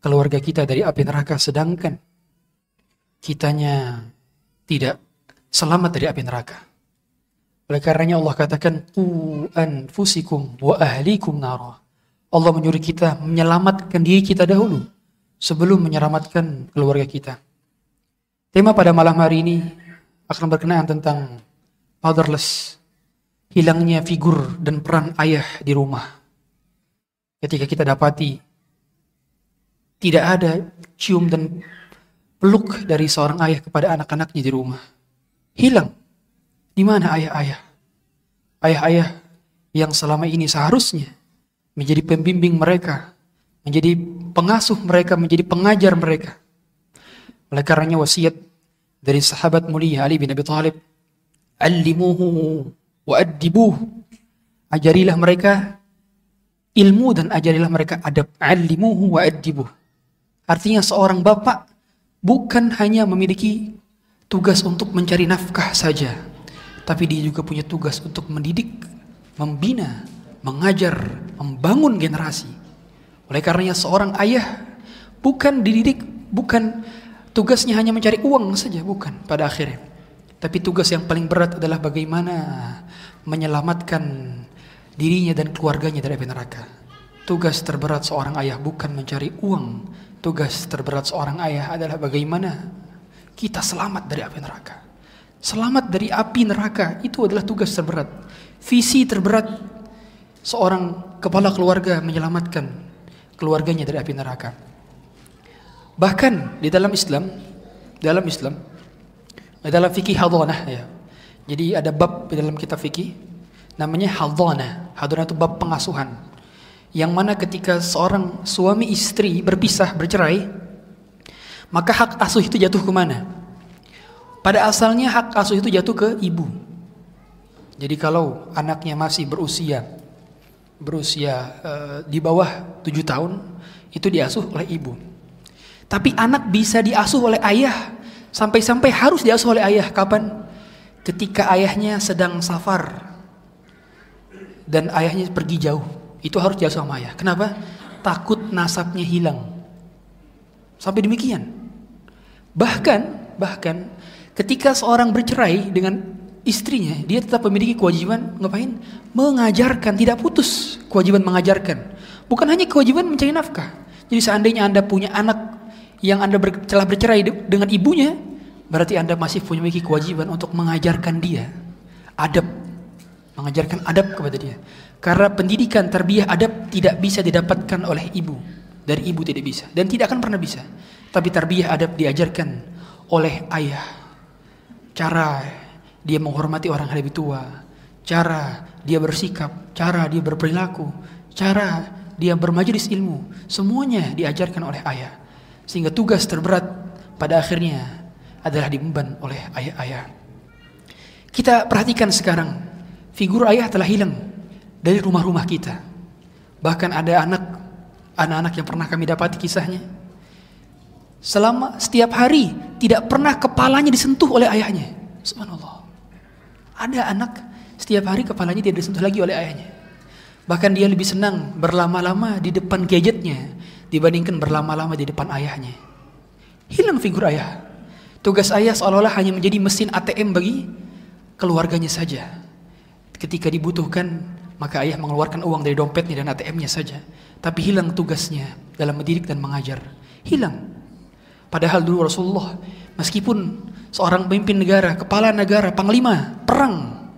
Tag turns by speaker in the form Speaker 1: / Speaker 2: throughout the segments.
Speaker 1: keluarga kita dari api neraka sedangkan kitanya tidak selamat dari api neraka. Oleh karenanya Allah katakan tu anfusikum wa ahlikum nara. Allah menyuruh kita menyelamatkan diri kita dahulu sebelum menyelamatkan keluarga kita. Tema pada malam hari ini akan berkenaan tentang fatherless, hilangnya figur dan peran ayah di rumah. Ketika kita dapati tidak ada cium dan peluk dari seorang ayah kepada anak-anaknya di rumah. Hilang. Di mana ayah-ayah? Ayah-ayah yang selama ini seharusnya menjadi pembimbing mereka, menjadi pengasuh mereka, menjadi pengajar mereka. Oleh karenanya wasiat dari sahabat mulia Ali bin Abi Thalib, "Allimuhu wa addibuh." Ajarilah mereka ilmu dan ajarilah mereka adab. Allimuhu wa addibuh. Artinya seorang bapak bukan hanya memiliki tugas untuk mencari nafkah saja, tapi dia juga punya tugas untuk mendidik, membina, mengajar, membangun generasi. Oleh karenanya seorang ayah bukan dididik, bukan tugasnya hanya mencari uang saja, bukan pada akhirnya. Tapi tugas yang paling berat adalah bagaimana menyelamatkan dirinya dan keluarganya dari api neraka. Tugas terberat seorang ayah bukan mencari uang, Tugas terberat seorang ayah adalah bagaimana kita selamat dari api neraka. Selamat dari api neraka itu adalah tugas terberat. Visi terberat seorang kepala keluarga menyelamatkan keluarganya dari api neraka. Bahkan di dalam Islam, dalam Islam, dalam fikih hadhanah ya. Jadi ada bab di dalam kitab fikih namanya hadhanah. Hadhanah itu bab pengasuhan yang mana ketika seorang suami istri berpisah bercerai maka hak asuh itu jatuh ke mana? Pada asalnya hak asuh itu jatuh ke ibu. Jadi kalau anaknya masih berusia berusia uh, di bawah tujuh tahun itu diasuh oleh ibu. Tapi anak bisa diasuh oleh ayah sampai-sampai harus diasuh oleh ayah kapan? Ketika ayahnya sedang safar dan ayahnya pergi jauh itu harus diasuh sama ayah. Kenapa? Takut nasabnya hilang. Sampai demikian. Bahkan, bahkan ketika seorang bercerai dengan istrinya, dia tetap memiliki kewajiban ngapain? Mengajarkan, tidak putus kewajiban mengajarkan. Bukan hanya kewajiban mencari nafkah. Jadi seandainya Anda punya anak yang Anda ber, telah bercerai dengan ibunya, berarti Anda masih punya memiliki kewajiban untuk mengajarkan dia adab, mengajarkan adab kepada dia. Karena pendidikan terbiah adab tidak bisa didapatkan oleh ibu. Dari ibu tidak bisa dan tidak akan pernah bisa. Tapi terbiah adab diajarkan oleh ayah. Cara dia menghormati orang yang lebih tua, cara dia bersikap, cara dia berperilaku, cara dia bermajelis ilmu, semuanya diajarkan oleh ayah. Sehingga tugas terberat pada akhirnya adalah diemban oleh ayah-ayah. Kita perhatikan sekarang, figur ayah telah hilang dari rumah-rumah kita. Bahkan ada anak anak-anak yang pernah kami dapati kisahnya. Selama setiap hari tidak pernah kepalanya disentuh oleh ayahnya. Subhanallah. Ada anak setiap hari kepalanya tidak disentuh lagi oleh ayahnya. Bahkan dia lebih senang berlama-lama di depan gadgetnya dibandingkan berlama-lama di depan ayahnya. Hilang figur ayah. Tugas ayah seolah-olah hanya menjadi mesin ATM bagi keluarganya saja. Ketika dibutuhkan maka ayah mengeluarkan uang dari dompetnya dan ATM-nya saja. Tapi hilang tugasnya dalam mendidik dan mengajar. Hilang. Padahal dulu Rasulullah, meskipun seorang pemimpin negara, kepala negara, panglima, perang,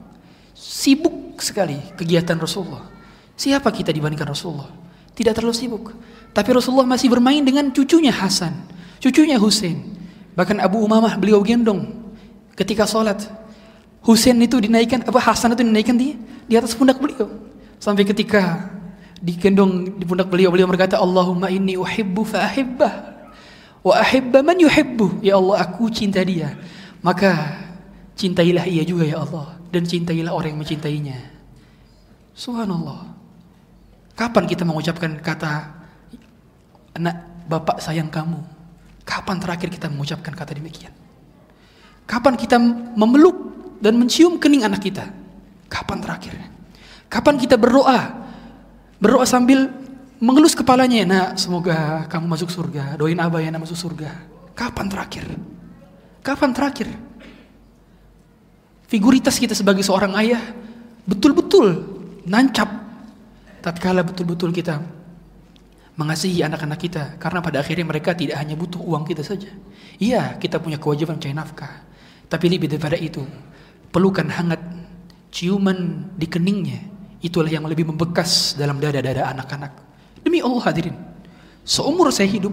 Speaker 1: sibuk sekali kegiatan Rasulullah. Siapa kita dibandingkan Rasulullah? Tidak terlalu sibuk. Tapi Rasulullah masih bermain dengan cucunya Hasan, cucunya Hussein. Bahkan Abu Umamah beliau gendong ketika sholat. Hussein itu dinaikkan, apa Hasan itu dinaikkan di di atas pundak beliau. Sampai ketika digendong di pundak beliau, beliau berkata, Allahumma inni uhibbu fa ahibbah. Wa ahibba man yuhibbu. Ya Allah, aku cinta dia. Maka cintailah ia juga ya Allah. Dan cintailah orang yang mencintainya. Subhanallah. Kapan kita mengucapkan kata, anak bapak sayang kamu? Kapan terakhir kita mengucapkan kata demikian? Kapan kita memeluk dan mencium kening anak kita? Kapan terakhir? Kapan kita berdoa? Berdoa sambil mengelus kepalanya, nak semoga kamu masuk surga, doain abah ya nak masuk surga. Kapan terakhir? Kapan terakhir? Figuritas kita sebagai seorang ayah betul-betul nancap tatkala betul-betul kita mengasihi anak-anak kita karena pada akhirnya mereka tidak hanya butuh uang kita saja. Iya, kita punya kewajiban mencari nafkah. Tapi lebih daripada itu, pelukan hangat, ciuman di keningnya, itulah yang lebih membekas dalam dada-dada anak-anak. Demi Allah hadirin. Seumur saya hidup,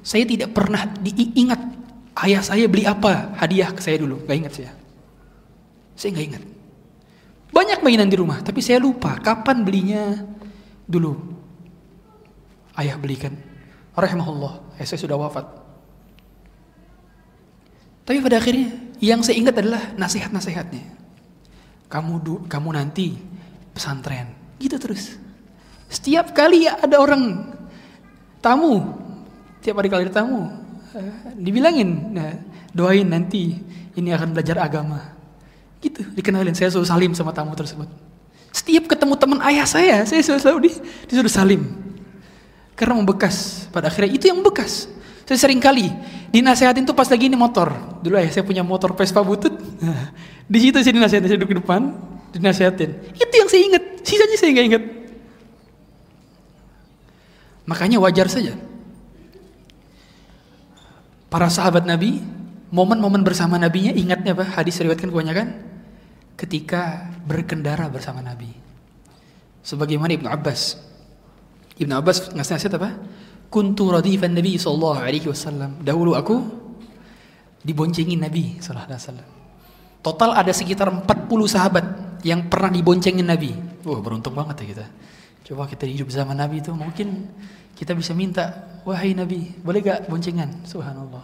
Speaker 1: saya tidak pernah diingat ayah saya beli apa hadiah ke saya dulu. Gak ingat saya. Saya gak ingat. Banyak mainan di rumah, tapi saya lupa kapan belinya dulu. Ayah belikan. Rahimahullah, ayah saya sudah wafat. Tapi pada akhirnya yang saya ingat adalah nasihat-nasihatnya. Kamu kamu nanti pesantren, gitu terus. Setiap kali ada orang tamu, tiap hari kali ada tamu, eh, dibilangin, nah, doain nanti ini akan belajar agama. Gitu, dikenalin. Saya suruh salim sama tamu tersebut. Setiap ketemu teman ayah saya, saya selalu di, disuruh salim. Karena membekas. Pada akhirnya itu yang membekas. Saya sering kali dinasehatin tuh pas lagi ini motor. Dulu ayah saya punya motor Vespa butut. di situ saya dinasehatin, saya duduk di depan, dinasehatin. Itu yang saya ingat. Sisanya saya nggak ingat. Makanya wajar saja. Para sahabat Nabi, momen-momen bersama Nabinya ingatnya apa? Hadis riwayatkan kebanyakan ketika berkendara bersama Nabi. Sebagaimana Ibnu Abbas. Ibnu Abbas ngasih nasihat apa? Kuntu radifan Nabi sallallahu alaihi wasallam. Dahulu aku diboncengin Nabi sallallahu alaihi wasallam. Total ada sekitar 40 sahabat yang pernah diboncengin Nabi. Wah, beruntung banget ya kita. Coba kita hidup zaman Nabi itu mungkin kita bisa minta, wahai Nabi, boleh gak boncengan? Subhanallah.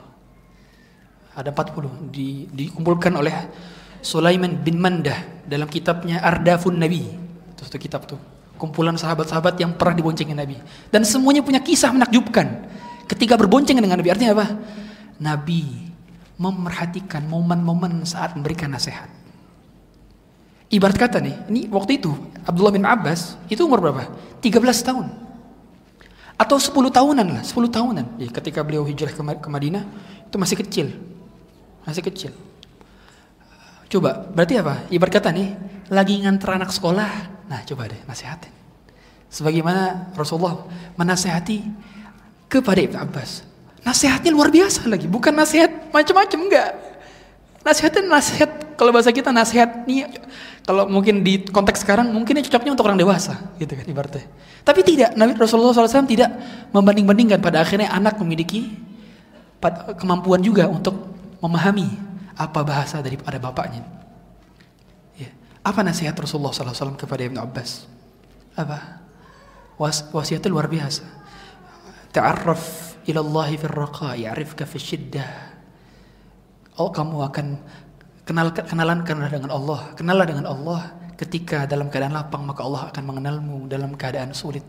Speaker 1: Ada 40 di, dikumpulkan oleh Sulaiman bin Mandah dalam kitabnya Ardafun Nabi. Itu satu kitab tuh. Kumpulan sahabat-sahabat yang pernah diboncengin Nabi. Dan semuanya punya kisah menakjubkan. Ketika berboncengan dengan Nabi, artinya apa? Nabi memerhatikan momen-momen saat memberikan nasihat. Ibarat kata nih, ini waktu itu Abdullah bin Abbas itu umur berapa? 13 tahun. Atau 10 tahunan lah, 10 tahunan. Ya, ketika beliau hijrah ke, Madinah itu masih kecil. Masih kecil. Coba, berarti apa? Ibarat kata nih, lagi nganter anak sekolah. Nah, coba deh nasihatin. Sebagaimana Rasulullah menasehati kepada Ibn Abbas. Nasihatnya luar biasa lagi, bukan nasihat macam-macam enggak. Nasihatnya nasihat kalau bahasa kita nasihat nih kalau mungkin di konteks sekarang mungkin cocoknya untuk orang dewasa gitu kan ibaratnya. Tapi tidak Nabi Rasulullah SAW tidak membanding-bandingkan pada akhirnya anak memiliki kemampuan juga untuk memahami apa bahasa daripada bapaknya. Apa nasihat Rasulullah SAW kepada Ibn Abbas? Apa? Was wasiatnya luar biasa. Ta'arraf ila Allah fi raqa ya'rifka fi syiddah. Oh kamu akan kenal kenalan kenal dengan Allah. Kenallah dengan Allah. Ketika dalam keadaan lapang maka Allah akan mengenalmu dalam keadaan sulit.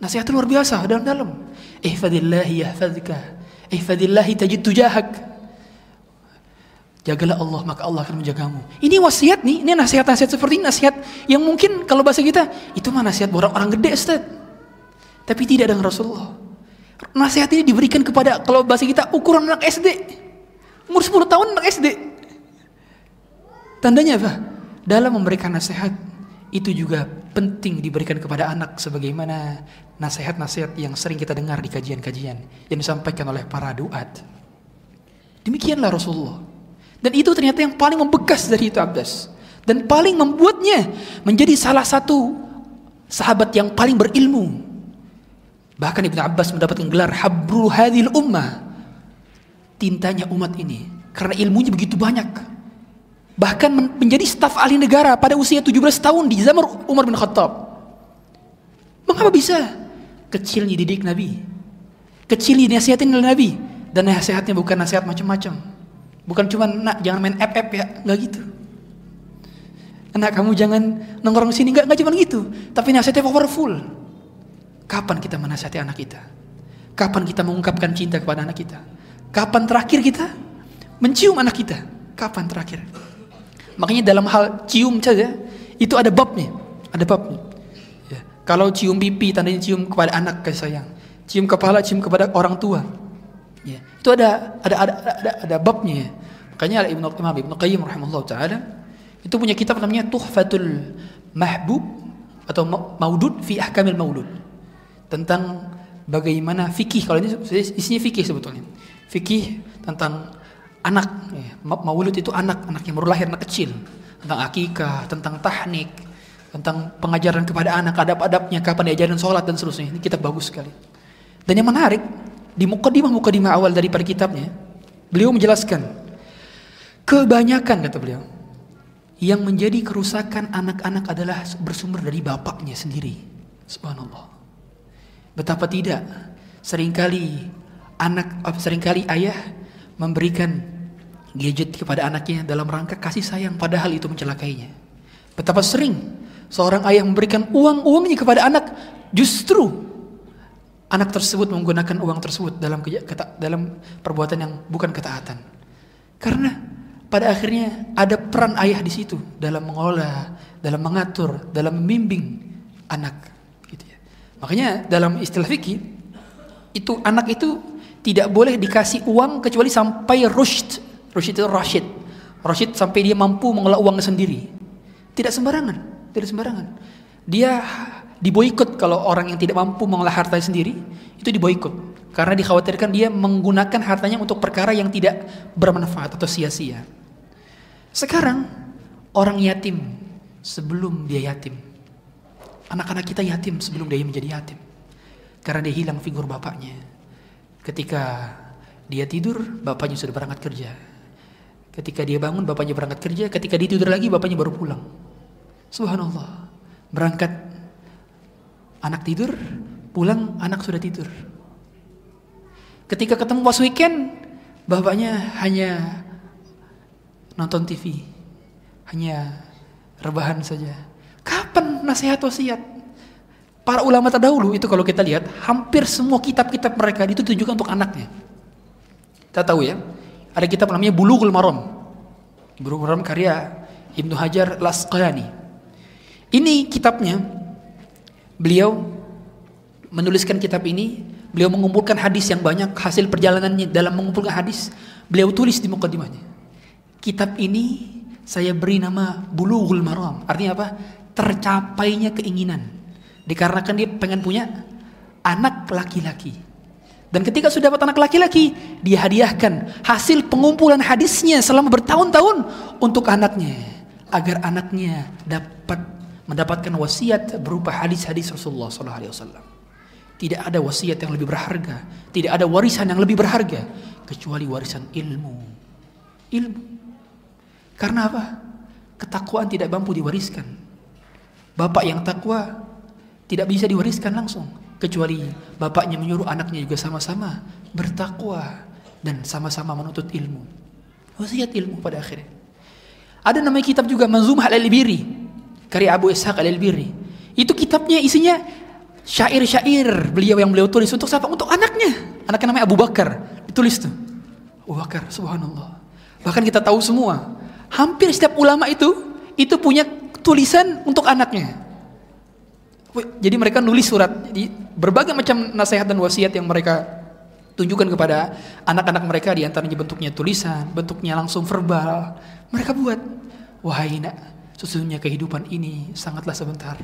Speaker 1: Nasihat luar biasa dalam-dalam. Ihfadillahi yahfadzka ihfadillahi tajid tujahak jagalah Allah maka Allah akan menjagamu ini wasiat nih ini nasihat-nasihat seperti ini nasihat yang mungkin kalau bahasa kita itu mah nasihat orang-orang gede Ustaz tapi tidak dengan Rasulullah nasihat ini diberikan kepada kalau bahasa kita ukuran anak SD Umur 10 tahun anak SD. Tandanya apa? Dalam memberikan nasihat itu juga penting diberikan kepada anak sebagaimana nasihat-nasihat yang sering kita dengar di kajian-kajian yang disampaikan oleh para duat. Demikianlah Rasulullah. Dan itu ternyata yang paling membekas dari itu Abbas. Dan paling membuatnya menjadi salah satu sahabat yang paling berilmu. Bahkan Ibn Abbas mendapatkan gelar Habrul Hadil Ummah tintanya umat ini karena ilmunya begitu banyak. Bahkan menjadi staf ahli negara pada usia 17 tahun di zaman Umar bin Khattab. Mengapa bisa? Kecilnya didik Nabi. Kecilnya dinasihatin oleh Nabi. Dan nasihatnya bukan nasihat macam-macam. Bukan cuma nak jangan main app-app ya, nggak gitu. Anak kamu jangan nongkrong sini nggak nggak cuma gitu. Tapi nasihatnya powerful. Kapan kita menasihati anak kita? Kapan kita mengungkapkan cinta kepada anak kita? Kapan terakhir kita mencium anak kita? Kapan terakhir? Makanya dalam hal cium saja itu ada babnya, ada babnya. Ya. Kalau cium pipi tandanya cium kepada anak kasih sayang. Cium kepala cium kepada orang tua. Itu ada ada ada ada, ada babnya. Makanya Ibnu Imam Ibnu Qayyim rahimahullah taala itu punya kitab namanya Tuhfatul Mahbub atau Maudud fi Ahkamil Maulud. Tentang bagaimana fikih kalau ini isinya fikih sebetulnya. Fikih tentang anak ya. Maulud itu anak, anak yang baru lahir anak kecil. Tentang akikah, tentang tahnik, tentang pengajaran kepada anak, adab-adabnya, kapan diajarin sholat dan seterusnya. Ini kitab bagus sekali. Dan yang menarik, di mukadimah-mukadimah awal daripada kitabnya, beliau menjelaskan kebanyakan kata beliau yang menjadi kerusakan anak-anak adalah bersumber dari bapaknya sendiri. Subhanallah. Betapa tidak sering kali anak sering kali ayah memberikan gadget kepada anaknya dalam rangka kasih sayang padahal itu mencelakainya. Betapa sering seorang ayah memberikan uang-uangnya kepada anak, justru anak tersebut menggunakan uang tersebut dalam dalam perbuatan yang bukan ketaatan. Karena pada akhirnya ada peran ayah di situ dalam mengelola, dalam mengatur, dalam membimbing anak. Gitu ya. Makanya dalam istilah fikih itu anak itu tidak boleh dikasih uang kecuali sampai rushd. Rushd itu rasyid. Rasyid sampai dia mampu mengelola uangnya sendiri. Tidak sembarangan tidak sembarangan. Dia diboikot kalau orang yang tidak mampu mengolah hartanya sendiri itu diboikot karena dikhawatirkan dia menggunakan hartanya untuk perkara yang tidak bermanfaat atau sia-sia. Sekarang orang yatim sebelum dia yatim. Anak-anak kita yatim sebelum dia menjadi yatim. Karena dia hilang figur bapaknya. Ketika dia tidur, bapaknya sudah berangkat kerja. Ketika dia bangun, bapaknya berangkat kerja. Ketika dia tidur lagi, bapaknya baru pulang. Subhanallah. Berangkat anak tidur, pulang anak sudah tidur. Ketika ketemu pas weekend, bapaknya hanya nonton TV. Hanya rebahan saja. Kapan nasihat wasiat? Para ulama terdahulu itu kalau kita lihat, hampir semua kitab-kitab mereka itu ditujukan untuk anaknya. Kita tahu ya, ada kitab namanya Bulughul Maram. Bulughul Maram karya Ibnu Hajar Lasqalani. Ini kitabnya. Beliau menuliskan kitab ini, beliau mengumpulkan hadis yang banyak, hasil perjalanannya dalam mengumpulkan hadis, beliau tulis di mukadimahnya. Kitab ini saya beri nama Bulughul Maram. Artinya apa? Tercapainya keinginan. Dikarenakan dia pengen punya anak laki-laki. Dan ketika sudah dapat anak laki-laki, dia hadiahkan hasil pengumpulan hadisnya selama bertahun-tahun untuk anaknya agar anaknya dapat mendapatkan wasiat berupa hadis-hadis Rasulullah SAW. Tidak ada wasiat yang lebih berharga, tidak ada warisan yang lebih berharga kecuali warisan ilmu. Ilmu. Karena apa? Ketakwaan tidak mampu diwariskan. Bapak yang takwa tidak bisa diwariskan langsung kecuali bapaknya menyuruh anaknya juga sama-sama bertakwa dan sama-sama menuntut ilmu. Wasiat ilmu pada akhirnya. Ada namanya kitab juga Manzumah al-Libiri karya Abu Ishaq Al-Albiri. Itu kitabnya isinya syair-syair beliau yang beliau tulis untuk siapa? Untuk anaknya. Anaknya namanya Abu Bakar. Ditulis tuh. Abu Bakar, subhanallah. Bahkan kita tahu semua, hampir setiap ulama itu itu punya tulisan untuk anaknya. Jadi mereka nulis surat, jadi berbagai macam nasihat dan wasiat yang mereka tunjukkan kepada anak-anak mereka di antaranya bentuknya tulisan, bentuknya langsung verbal. Mereka buat, wahai nak, Sesungguhnya kehidupan ini sangatlah sebentar.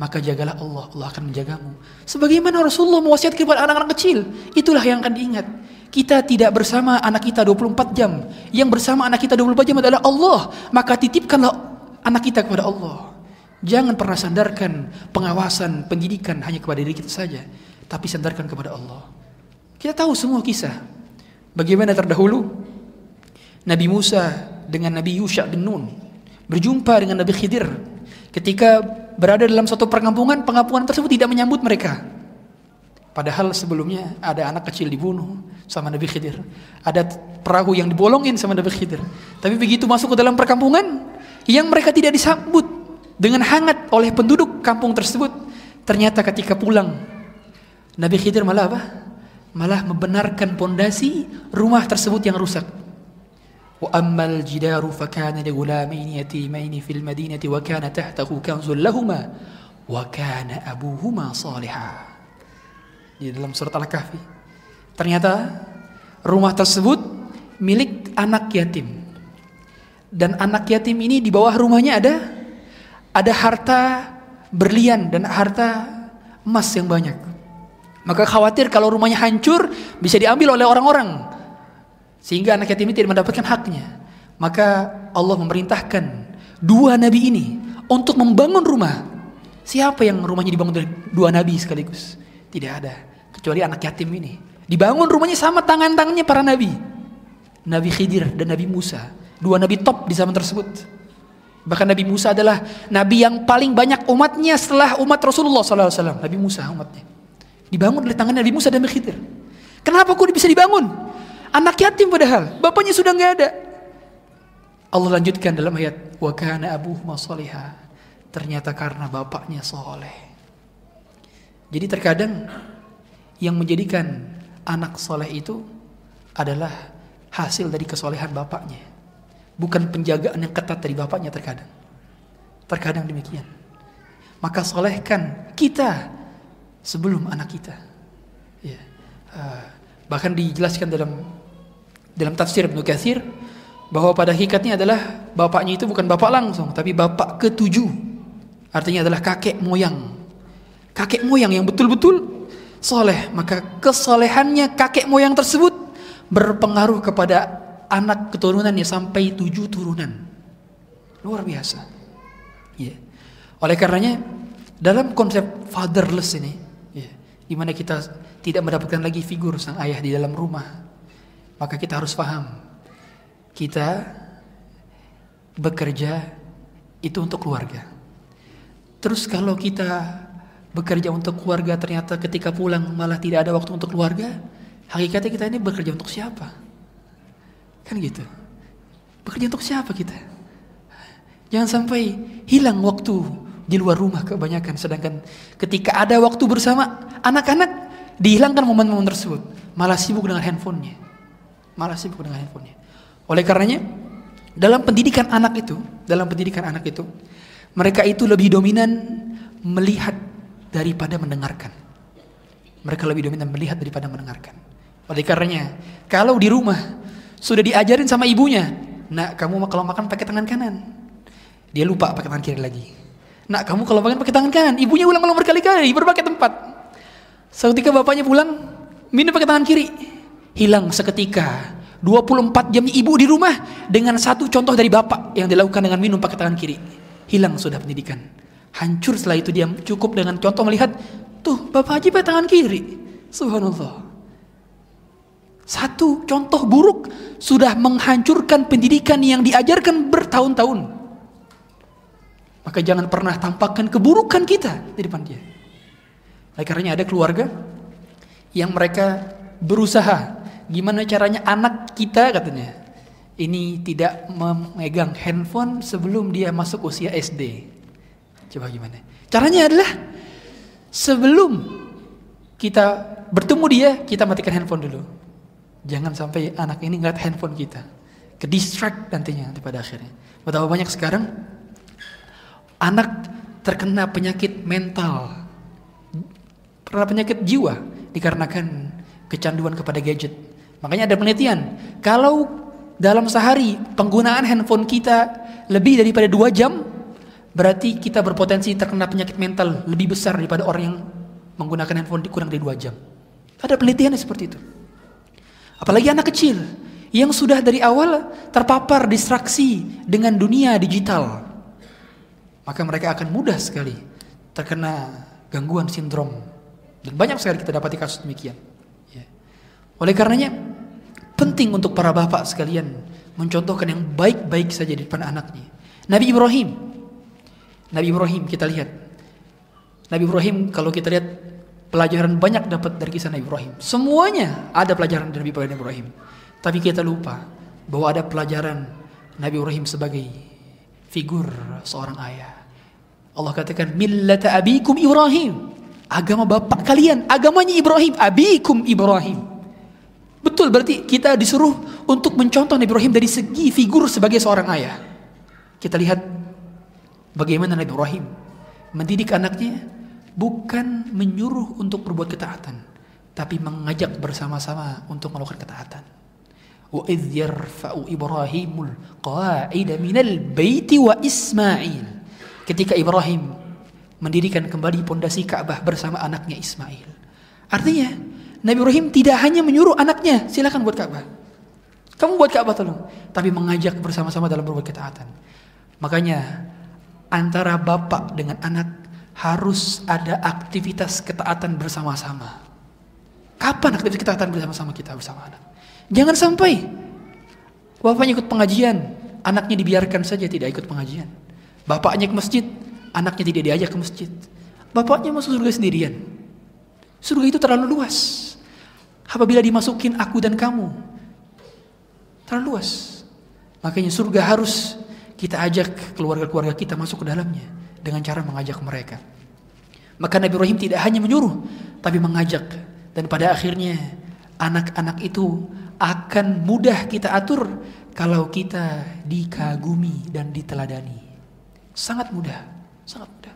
Speaker 1: Maka jagalah Allah, Allah akan menjagamu. Sebagaimana Rasulullah mewasiatkan kepada anak-anak kecil, itulah yang akan diingat. Kita tidak bersama anak kita 24 jam. Yang bersama anak kita 24 jam adalah Allah. Maka titipkanlah anak kita kepada Allah. Jangan pernah sandarkan pengawasan, pendidikan hanya kepada diri kita saja. Tapi sandarkan kepada Allah. Kita tahu semua kisah. Bagaimana terdahulu Nabi Musa dengan Nabi Yusha bin Nun berjumpa dengan Nabi Khidir. Ketika berada dalam suatu perkampungan, perkampungan tersebut tidak menyambut mereka. Padahal sebelumnya ada anak kecil dibunuh sama Nabi Khidir. Ada perahu yang dibolongin sama Nabi Khidir. Tapi begitu masuk ke dalam perkampungan, yang mereka tidak disambut dengan hangat oleh penduduk kampung tersebut. Ternyata ketika pulang, Nabi Khidir malah apa? Malah membenarkan pondasi rumah tersebut yang rusak. وأما الجدار فكان لغلامين يتيمين في المدينة وكان تحته كنز لهما wa kana abuhuma salihah. Di dalam surat Al-Kahfi. Ternyata rumah tersebut milik anak yatim. Dan anak yatim ini di bawah rumahnya ada ada harta berlian dan harta emas yang banyak. Maka khawatir kalau rumahnya hancur bisa diambil oleh orang-orang sehingga anak yatim ini tidak mendapatkan haknya. Maka Allah memerintahkan dua nabi ini untuk membangun rumah. Siapa yang rumahnya dibangun dari dua nabi sekaligus? Tidak ada kecuali anak yatim ini. Dibangun rumahnya sama tangan-tangannya para nabi. Nabi Khidir dan Nabi Musa. Dua nabi top di zaman tersebut. Bahkan Nabi Musa adalah nabi yang paling banyak umatnya setelah umat Rasulullah SAW. Nabi Musa umatnya. Dibangun oleh tangan Nabi Musa dan Nabi Khidir. Kenapa kok bisa dibangun? Anak yatim padahal, bapaknya sudah nggak ada. Allah lanjutkan dalam ayat wa kana abuhuma Ternyata karena bapaknya soleh. Jadi terkadang yang menjadikan anak soleh itu adalah hasil dari kesolehan bapaknya. Bukan penjagaan yang ketat dari bapaknya terkadang. Terkadang demikian. Maka solehkan kita sebelum anak kita. Ya. Uh, bahkan dijelaskan dalam dalam tafsir Ibnu Katsir bahwa pada hakikatnya adalah bapaknya itu bukan bapak langsung tapi bapak ketujuh. Artinya adalah kakek moyang. Kakek moyang yang betul-betul soleh. Maka kesolehannya kakek moyang tersebut berpengaruh kepada anak keturunannya sampai tujuh turunan. Luar biasa. Ya. Oleh karenanya dalam konsep fatherless ini di mana kita tidak mendapatkan lagi figur sang ayah di dalam rumah, maka kita harus paham kita bekerja itu untuk keluarga. Terus kalau kita bekerja untuk keluarga ternyata ketika pulang malah tidak ada waktu untuk keluarga, hakikatnya kita ini bekerja untuk siapa? Kan gitu. Bekerja untuk siapa kita? Jangan sampai hilang waktu di luar rumah kebanyakan sedangkan ketika ada waktu bersama anak-anak dihilangkan momen-momen tersebut malah sibuk dengan handphonenya malah sibuk dengan handphonenya. Oleh karenanya dalam pendidikan anak itu dalam pendidikan anak itu mereka itu lebih dominan melihat daripada mendengarkan. Mereka lebih dominan melihat daripada mendengarkan. Oleh karenanya kalau di rumah sudah diajarin sama ibunya nak kamu kalau makan pakai tangan kanan. Dia lupa pakai tangan kiri lagi. Nak kamu kalau makan pakai tangan kanan, ibunya ulang-ulang berkali-kali berbagai tempat. Seketika bapaknya pulang, minum pakai tangan kiri. Hilang seketika. 24 jam ibu di rumah dengan satu contoh dari bapak yang dilakukan dengan minum pakai tangan kiri. Hilang sudah pendidikan. Hancur setelah itu dia cukup dengan contoh melihat, tuh bapak aja pakai tangan kiri. Subhanallah. Satu contoh buruk sudah menghancurkan pendidikan yang diajarkan bertahun-tahun. Maka jangan pernah tampakkan keburukan kita di depan dia. Karenanya ada keluarga yang mereka berusaha gimana caranya anak kita katanya ini tidak memegang handphone sebelum dia masuk usia SD. Coba gimana? Caranya adalah sebelum kita bertemu dia, kita matikan handphone dulu. Jangan sampai anak ini ngeliat handphone kita. Ke distract nantinya nanti pada akhirnya. Betapa banyak sekarang anak terkena penyakit mental, terkena penyakit jiwa dikarenakan kecanduan kepada gadget. Makanya ada penelitian, kalau dalam sehari penggunaan handphone kita lebih daripada dua jam, berarti kita berpotensi terkena penyakit mental lebih besar daripada orang yang menggunakan handphone kurang dari dua jam. Ada penelitian seperti itu. Apalagi anak kecil yang sudah dari awal terpapar distraksi dengan dunia digital maka mereka akan mudah sekali terkena gangguan sindrom dan banyak sekali kita dapati kasus demikian. Oleh karenanya penting untuk para bapak sekalian mencontohkan yang baik-baik saja di depan anaknya. Nabi Ibrahim, Nabi Ibrahim kita lihat. Nabi Ibrahim kalau kita lihat pelajaran banyak dapat dari kisah Nabi Ibrahim. Semuanya ada pelajaran dari Nabi Ibrahim. Tapi kita lupa bahwa ada pelajaran Nabi Ibrahim sebagai figur seorang ayah. Allah katakan millata abikum Ibrahim. Agama bapak kalian, agamanya Ibrahim, abikum Ibrahim. Betul berarti kita disuruh untuk mencontoh Nabi Ibrahim dari segi figur sebagai seorang ayah. Kita lihat bagaimana Nabi Ibrahim mendidik anaknya bukan menyuruh untuk berbuat ketaatan, tapi mengajak bersama-sama untuk melakukan ketaatan. Wa idh yarfa'u Ibrahimul qa'ida minal baiti wa Ismail. Ketika Ibrahim mendirikan kembali pondasi Ka'bah bersama anaknya Ismail. Artinya, Nabi Ibrahim tidak hanya menyuruh anaknya, silakan buat Ka'bah. Kamu buat Ka'bah tolong, tapi mengajak bersama-sama dalam berbuat ketaatan. Makanya antara bapak dengan anak harus ada aktivitas ketaatan bersama-sama. Kapan aktivitas ketaatan bersama-sama kita bersama anak? Jangan sampai bapaknya ikut pengajian, anaknya dibiarkan saja tidak ikut pengajian. Bapaknya ke masjid, anaknya tidak diajak ke masjid. Bapaknya masuk surga sendirian. Surga itu terlalu luas. Apabila dimasukin aku dan kamu, terlalu luas. Makanya surga harus kita ajak keluarga-keluarga kita masuk ke dalamnya dengan cara mengajak mereka. Maka Nabi Ibrahim tidak hanya menyuruh, tapi mengajak. Dan pada akhirnya anak-anak itu akan mudah kita atur kalau kita dikagumi dan diteladani. Sangat mudah, sangat mudah.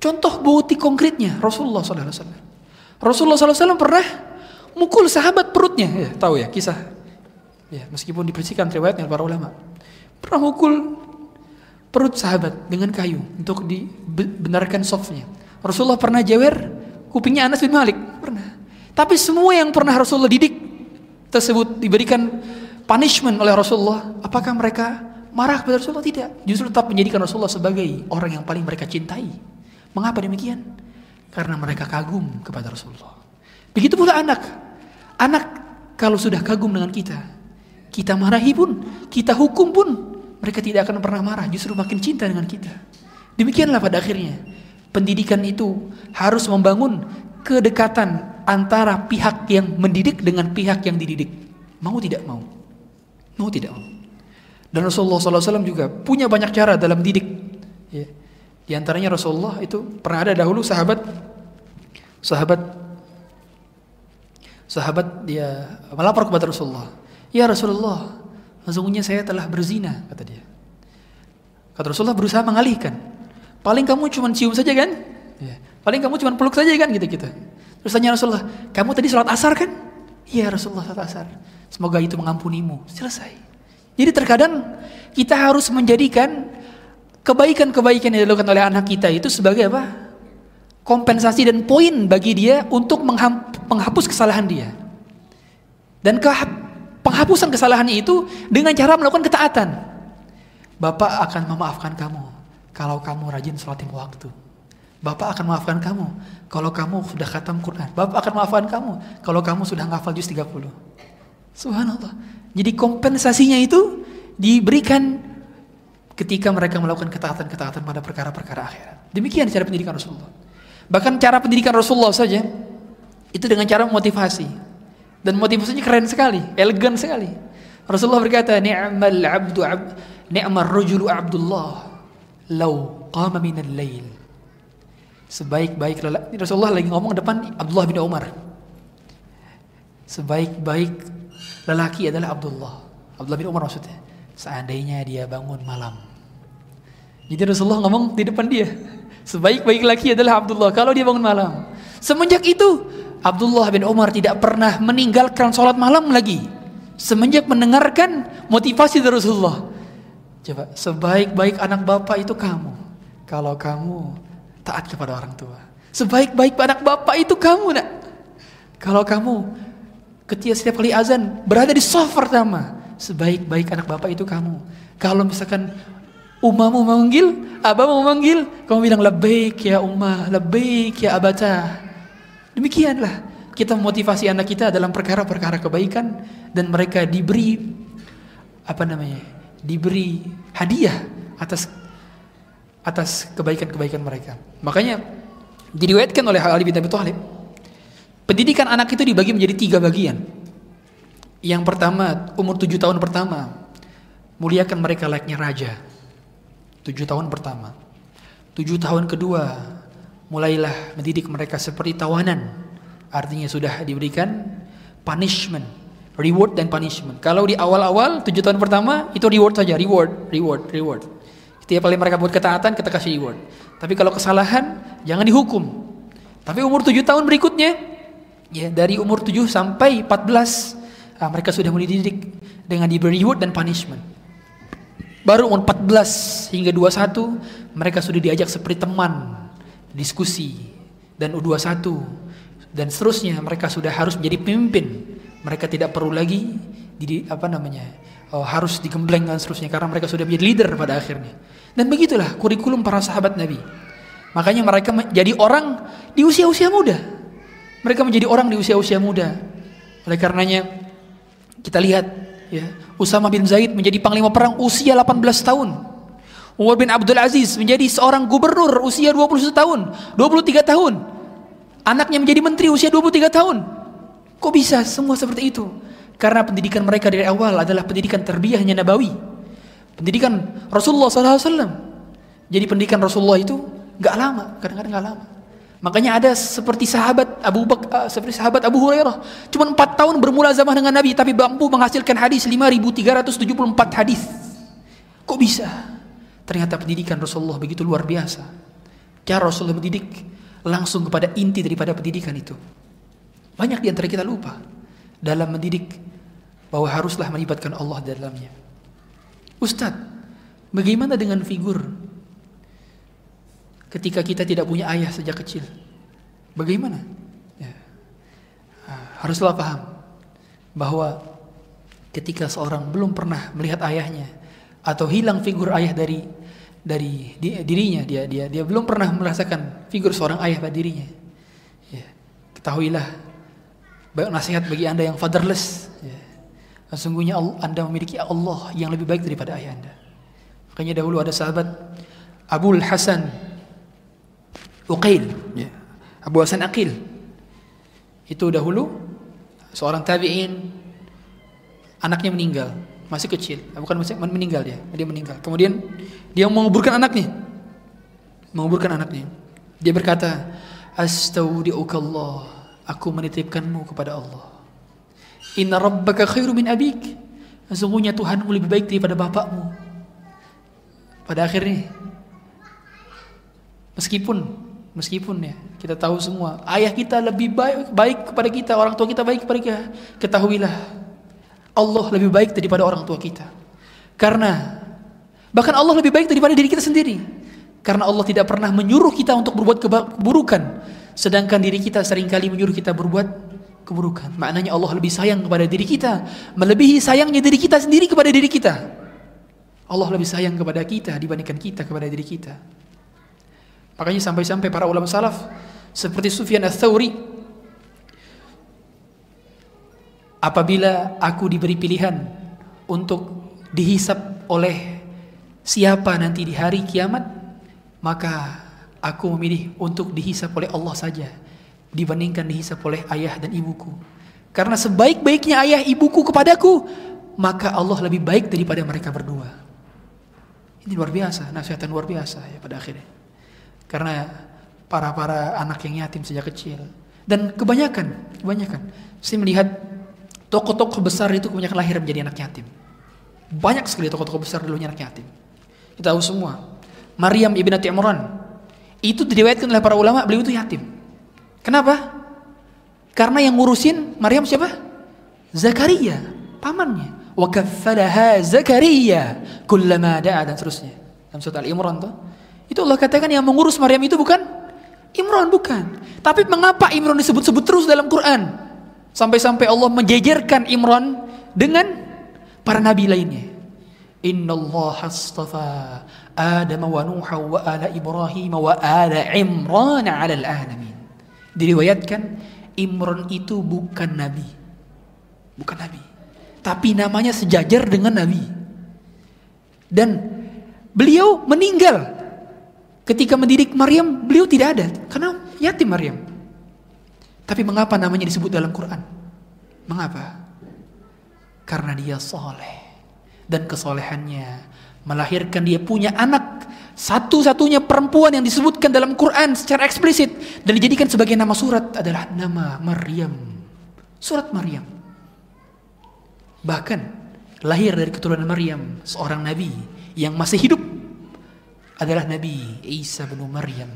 Speaker 1: Contoh bukti konkretnya Rasulullah SAW. Rasulullah SAW pernah mukul sahabat perutnya, ya, tahu ya kisah. Ya, meskipun dibersihkan riwayatnya para ulama. Pernah mukul perut sahabat dengan kayu untuk dibenarkan softnya. Rasulullah pernah jewer kupingnya Anas bin Malik, pernah. Tapi semua yang pernah Rasulullah didik tersebut diberikan punishment oleh Rasulullah, apakah mereka marah kepada Rasulullah? Tidak. Justru tetap menjadikan Rasulullah sebagai orang yang paling mereka cintai. Mengapa demikian? Karena mereka kagum kepada Rasulullah. Begitu pula anak. Anak kalau sudah kagum dengan kita, kita marahi pun, kita hukum pun, mereka tidak akan pernah marah, justru makin cinta dengan kita. Demikianlah pada akhirnya. Pendidikan itu harus membangun kedekatan antara pihak yang mendidik dengan pihak yang dididik. Mau tidak mau. Mau tidak mau. Dan Rasulullah SAW juga punya banyak cara dalam didik. Ya. Di antaranya Rasulullah itu pernah ada dahulu sahabat sahabat sahabat dia melapor kepada Rasulullah. Ya Rasulullah, sesungguhnya saya telah berzina kata dia. Kata Rasulullah berusaha mengalihkan. Paling kamu cuma cium saja kan? Ya. Paling kamu cuma peluk saja kan gitu kita. Terus tanya Rasulullah, kamu tadi sholat asar kan? Iya Rasulullah sholat asar. Semoga itu mengampunimu. Selesai. Jadi terkadang kita harus menjadikan kebaikan-kebaikan yang dilakukan oleh anak kita itu sebagai apa? Kompensasi dan poin bagi dia untuk menghapus kesalahan dia. Dan ke penghapusan kesalahannya itu dengan cara melakukan ketaatan. Bapak akan memaafkan kamu kalau kamu rajin sholat lima waktu. Bapak akan maafkan kamu kalau kamu sudah khatam Quran. Bapak akan maafkan kamu kalau kamu sudah ngafal juz 30. Subhanallah. Jadi kompensasinya itu diberikan ketika mereka melakukan ketaatan-ketaatan pada perkara-perkara akhirat. Demikian cara pendidikan Rasulullah. Bahkan cara pendidikan Rasulullah saja itu dengan cara motivasi. Dan motivasinya keren sekali, elegan sekali. Rasulullah berkata, "Ni'mal 'abdu 'abd, ni'mar rajulu 'abdullah law qama min al-lail." Sebaik-baik lelaki Rasulullah lagi ngomong depan Abdullah bin Umar. Sebaik-baik lelaki adalah Abdullah. Abdullah bin Umar maksudnya. Seandainya dia bangun malam. Jadi Rasulullah ngomong di depan dia. Sebaik-baik lelaki adalah Abdullah kalau dia bangun malam. Semenjak itu Abdullah bin Umar tidak pernah meninggalkan sholat malam lagi. Semenjak mendengarkan motivasi dari Rasulullah. Coba, sebaik-baik anak bapak itu kamu. Kalau kamu taat kepada orang tua. Sebaik-baik anak bapak itu kamu nak. Kalau kamu ketika setiap kali azan berada di soft pertama, sebaik-baik anak bapak itu kamu. Kalau misalkan umamu memanggil, abamu memanggil, kamu bilang lebih ya umah, lebih ya abata. Demikianlah kita memotivasi anak kita dalam perkara-perkara kebaikan dan mereka diberi apa namanya? diberi hadiah atas atas kebaikan-kebaikan mereka. Makanya diriwayatkan oleh Ali bin Abi Thalib, pendidikan anak itu dibagi menjadi tiga bagian. Yang pertama, umur tujuh tahun pertama, muliakan mereka layaknya raja. Tujuh tahun pertama. Tujuh tahun kedua, mulailah mendidik mereka seperti tawanan. Artinya sudah diberikan punishment, reward dan punishment. Kalau di awal-awal tujuh tahun pertama itu reward saja, reward, reward, reward. Setiap kali mereka buat ketaatan, kita kasih reward. Tapi kalau kesalahan, jangan dihukum. Tapi umur 7 tahun berikutnya, ya dari umur 7 sampai 14, nah, mereka sudah mulai dididik dengan diberi reward dan punishment. Baru umur 14 hingga 21, mereka sudah diajak seperti teman, diskusi. Dan U21 dan seterusnya, mereka sudah harus menjadi pemimpin. Mereka tidak perlu lagi di apa namanya oh, harus digembleng dan seterusnya karena mereka sudah menjadi leader pada akhirnya. Dan begitulah kurikulum para sahabat Nabi. Makanya mereka menjadi orang di usia-usia muda. Mereka menjadi orang di usia-usia muda. Oleh karenanya kita lihat ya, Usama bin Zaid menjadi panglima perang usia 18 tahun. Umar bin Abdul Aziz menjadi seorang gubernur usia 21 tahun, 23 tahun. Anaknya menjadi menteri usia 23 tahun. Kok bisa semua seperti itu? Karena pendidikan mereka dari awal adalah pendidikan terbiahnya Nabawi. Pendidikan Rasulullah SAW. Jadi pendidikan Rasulullah itu gak lama, kadang-kadang gak lama. Makanya ada seperti sahabat Abu Bak, uh, seperti sahabat Abu Hurairah, cuma empat tahun bermula zaman dengan Nabi, tapi mampu menghasilkan hadis 5.374 hadis. Kok bisa? Ternyata pendidikan Rasulullah begitu luar biasa. Cara Rasulullah mendidik langsung kepada inti daripada pendidikan itu. Banyak di antara kita lupa dalam mendidik bahwa haruslah melibatkan Allah dalamnya. Ustadz, bagaimana dengan figur ketika kita tidak punya ayah sejak kecil? Bagaimana? Ya. Ah, haruslah paham bahwa ketika seorang belum pernah melihat ayahnya atau hilang figur ayah dari dari dirinya dia dia dia belum pernah merasakan figur seorang ayah pada dirinya ya, ketahuilah nasihat bagi anda yang fatherless ya, Sesungguhnya anda memiliki Allah yang lebih baik daripada ayah anda. Makanya dahulu ada sahabat Abu Hasan Uqail, ya. Abu Hasan Aqil. Itu dahulu seorang tabi'in anaknya meninggal, masih kecil, bukan masih meninggal dia, dia meninggal. Kemudian dia menguburkan anaknya. Menguburkan anaknya. Dia berkata, "Astaudiukallah." Aku menitipkanmu kepada Allah. Inna rabbaka khairu min abik. Sesungguhnya Tuhanmu lebih baik daripada bapakmu. Pada akhirnya meskipun meskipun ya kita tahu semua ayah kita lebih baik baik kepada kita, orang tua kita baik kepada kita, ketahuilah Allah lebih baik daripada orang tua kita. Karena bahkan Allah lebih baik daripada diri kita sendiri. Karena Allah tidak pernah menyuruh kita untuk berbuat keburukan, sedangkan diri kita sering kali menyuruh kita berbuat keburukan. Maknanya Allah lebih sayang kepada diri kita, melebihi sayangnya diri kita sendiri kepada diri kita. Allah lebih sayang kepada kita dibandingkan kita kepada diri kita. Makanya sampai-sampai para ulama salaf seperti Sufyan ats-Tsauri apabila aku diberi pilihan untuk dihisap oleh siapa nanti di hari kiamat, maka aku memilih untuk dihisap oleh Allah saja dibandingkan dihisap oleh ayah dan ibuku. Karena sebaik-baiknya ayah ibuku kepadaku, maka Allah lebih baik daripada mereka berdua. Ini luar biasa, nasihat luar biasa ya pada akhirnya. Karena para-para anak yang yatim sejak kecil dan kebanyakan, kebanyakan saya melihat tokoh-tokoh besar itu kebanyakan lahir menjadi anak yatim. Banyak sekali tokoh-tokoh besar dulunya anak yatim. Kita tahu semua. Maryam ibnati Imran itu diriwayatkan oleh para ulama beliau itu yatim. Kenapa? Karena yang ngurusin Maryam siapa? Zakaria, pamannya. Wa Zakaria kullama da'a dan seterusnya. Dalam surat Al-Imran tuh. Itu Allah katakan yang mengurus Maryam itu bukan Imran bukan. Tapi mengapa Imran disebut-sebut terus dalam Quran? Sampai-sampai Allah menjejerkan Imran dengan para nabi lainnya. Inna Allah astafa Adam wa Nuha wa ala Ibrahim wa ala Imran ala al-alamin. Diriwayatkan Imron itu bukan nabi. Bukan nabi. Tapi namanya sejajar dengan nabi. Dan beliau meninggal. Ketika mendidik Maryam, beliau tidak ada karena yatim Maryam. Tapi mengapa namanya disebut dalam Quran? Mengapa? Karena dia soleh dan kesolehannya melahirkan dia punya anak satu-satunya perempuan yang disebutkan dalam Quran secara eksplisit dan dijadikan sebagai nama surat adalah nama Maryam. Surat Maryam. Bahkan lahir dari keturunan Maryam, seorang nabi yang masih hidup adalah Nabi Isa bin Maryam.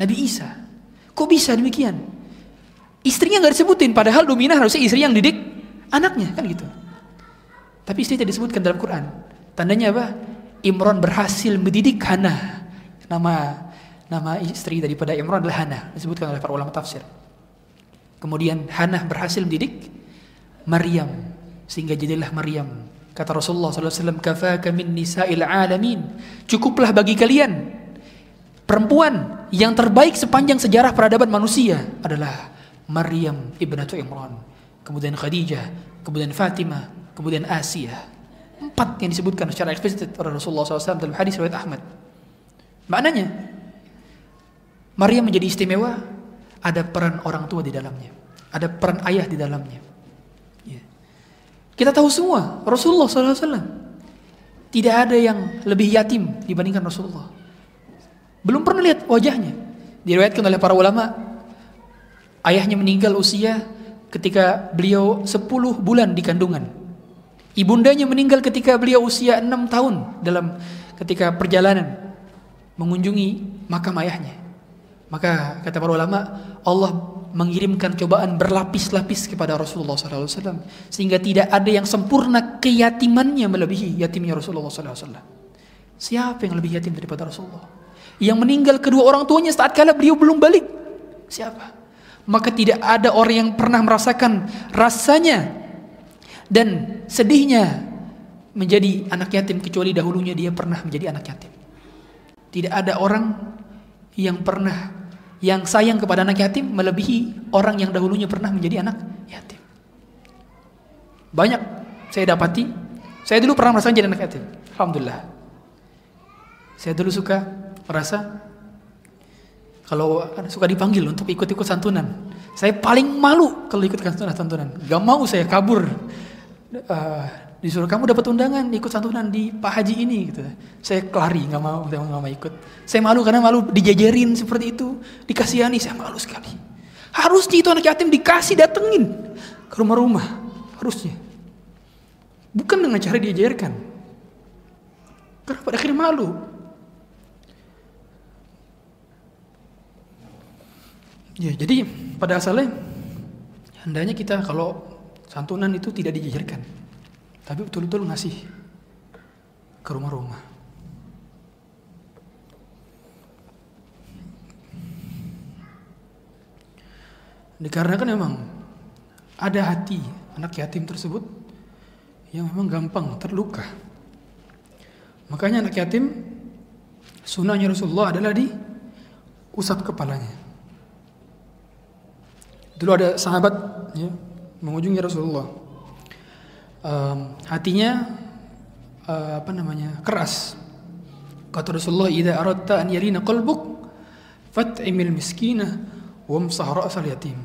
Speaker 1: Nabi Isa. Kok bisa demikian? Istrinya nggak disebutin, padahal dominan harusnya istri yang didik anaknya kan gitu. Tapi istri tidak disebutkan dalam Quran. Tandanya apa? Imran berhasil mendidik Hana. Nama nama istri daripada Imran adalah Hana, disebutkan oleh para ulama tafsir. Kemudian Hana berhasil mendidik Maryam sehingga jadilah Maryam. Kata Rasulullah SAW, kafaka min nisa'il alamin. Cukuplah bagi kalian perempuan yang terbaik sepanjang sejarah peradaban manusia adalah Maryam ibnatu Imran. Kemudian Khadijah, kemudian Fatimah, kemudian Asia. Empat yang disebutkan secara eksplisit oleh Rasulullah SAW dalam hadis riwayat Ahmad. Maknanya, Maryam menjadi istimewa, ada peran orang tua di dalamnya. Ada peran ayah di dalamnya. Kita tahu semua, Rasulullah SAW tidak ada yang lebih yatim dibandingkan Rasulullah. Belum pernah lihat wajahnya. Diriwayatkan oleh para ulama, ayahnya meninggal usia ketika beliau 10 bulan di kandungan. Ibundanya meninggal ketika beliau usia enam tahun dalam ketika perjalanan mengunjungi makam ayahnya. Maka kata para ulama, Allah mengirimkan cobaan berlapis-lapis kepada Rasulullah SAW sehingga tidak ada yang sempurna keyatimannya melebihi yatimnya Rasulullah SAW. Siapa yang lebih yatim daripada Rasulullah? Yang meninggal kedua orang tuanya saat kala beliau belum balik. Siapa? Maka tidak ada orang yang pernah merasakan rasanya dan sedihnya menjadi anak yatim kecuali dahulunya dia pernah menjadi anak yatim. Tidak ada orang yang pernah yang sayang kepada anak yatim melebihi orang yang dahulunya pernah menjadi anak yatim. Banyak saya dapati, saya dulu pernah merasa jadi anak yatim. Alhamdulillah. Saya dulu suka merasa kalau suka dipanggil untuk ikut-ikut santunan. Saya paling malu kalau ikut santunan-santunan. Gak mau saya kabur uh, disuruh kamu dapat undangan ikut santunan di Pak Haji ini gitu. Saya kelari nggak mau, saya nggak mau ikut. Saya malu karena malu dijajarin seperti itu, dikasihani, saya malu sekali. Harusnya itu anak yatim dikasih datengin ke rumah-rumah, harusnya. Bukan dengan cara diajarkan. Karena pada akhirnya malu. Ya, jadi pada asalnya hendaknya kita kalau Santunan itu tidak dijajarkan. Tapi betul-betul ngasih ke rumah-rumah. Dikarenakan memang ada hati anak yatim tersebut yang memang gampang terluka. Makanya anak yatim sunnahnya Rasulullah adalah di usap kepalanya. Dulu ada sahabat ya, mengunjungi Rasulullah. Um, hatinya uh, apa namanya keras. Kata Rasulullah, "Idza aradta an yalina qalbuk fat'imil miskina wamsah ra'sal yatim."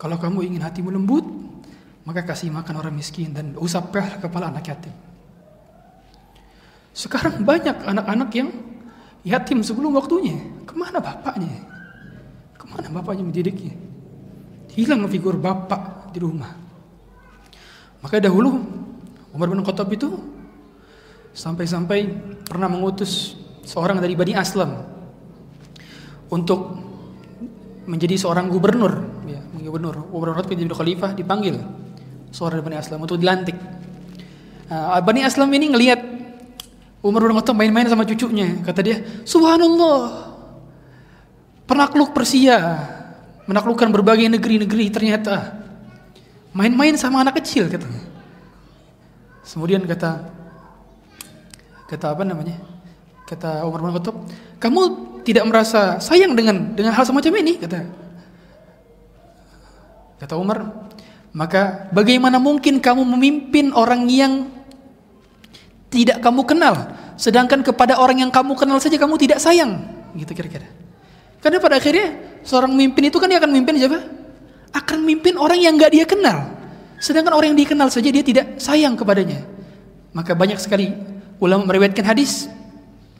Speaker 1: Kalau kamu ingin hatimu lembut, maka kasih makan orang miskin dan usaplah kepala anak yatim. Sekarang banyak anak-anak yang yatim sebelum waktunya. Ke mana bapaknya? Ke mana bapaknya mendidiknya? Hilang figur bapak di rumah. Maka dahulu Umar bin Khattab itu sampai-sampai pernah mengutus seorang dari Bani Aslam untuk menjadi seorang gubernur, ya, gubernur. Umar bin Khattab jadi khalifah dipanggil seorang dari Bani Aslam untuk dilantik. Nah, Bani Aslam ini ngelihat Umar bin Khattab main-main sama cucunya, kata dia, "Subhanallah, penakluk Persia, menaklukkan berbagai negeri-negeri ternyata Main-main sama anak kecil katanya. Kemudian kata kata apa namanya? Kata Umar bin Khattab, "Kamu tidak merasa sayang dengan dengan hal semacam ini?" kata. Kata Umar, "Maka bagaimana mungkin kamu memimpin orang yang tidak kamu kenal, sedangkan kepada orang yang kamu kenal saja kamu tidak sayang?" Gitu kira-kira. Karena pada akhirnya seorang memimpin itu kan dia akan memimpin siapa? Akan memimpin orang yang nggak dia kenal. Sedangkan orang yang dikenal saja dia tidak sayang kepadanya. Maka banyak sekali ulama meriwayatkan hadis,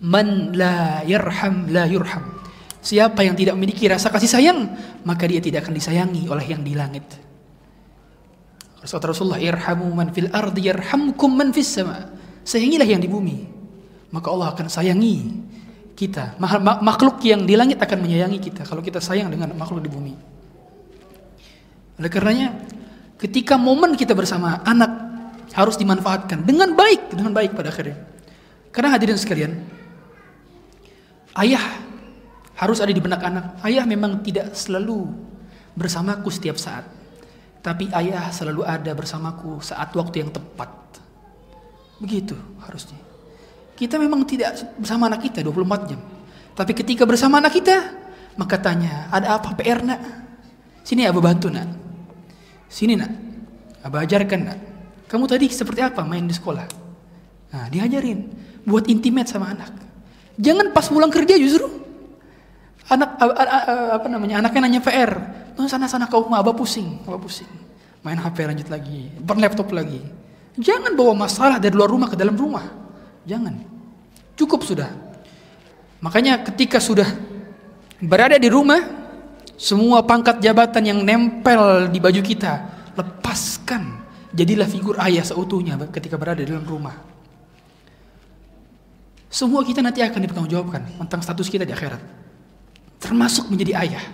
Speaker 1: man la yarham la yurham. Siapa yang tidak memiliki rasa kasih sayang, maka dia tidak akan disayangi oleh yang di langit. Rasulullah irhamu man fil ardi yarhamkum man fis sama. Sayangilah yang di bumi, maka Allah akan sayangi kita. Makhluk yang di langit akan menyayangi kita kalau kita sayang dengan makhluk di bumi. Oleh karenanya, ketika momen kita bersama anak harus dimanfaatkan dengan baik, dengan baik pada akhirnya. Karena hadirin sekalian, ayah harus ada di benak anak. Ayah memang tidak selalu bersamaku setiap saat. Tapi ayah selalu ada bersamaku saat waktu yang tepat. Begitu harusnya. Kita memang tidak bersama anak kita 24 jam. Tapi ketika bersama anak kita, maka tanya, ada apa PR nak? Sini abah bantu nak. Sini nak. Abah ajarkan nak. Kamu tadi seperti apa main di sekolah? Nah, diajarin. Buat intimate sama anak. Jangan pas pulang kerja justru. Anak apa namanya? Anaknya nanya PR. Tuh sana sana kau mah abah pusing, abah pusing. Main HP lanjut lagi, berlaptop lagi. Jangan bawa masalah dari luar rumah ke dalam rumah. Jangan. Cukup sudah. Makanya ketika sudah berada di rumah, semua pangkat jabatan yang nempel di baju kita, lepaskan. Jadilah figur ayah seutuhnya ketika berada dalam rumah. Semua kita nanti akan dipertanggungjawabkan tentang status kita di akhirat. Termasuk menjadi ayah.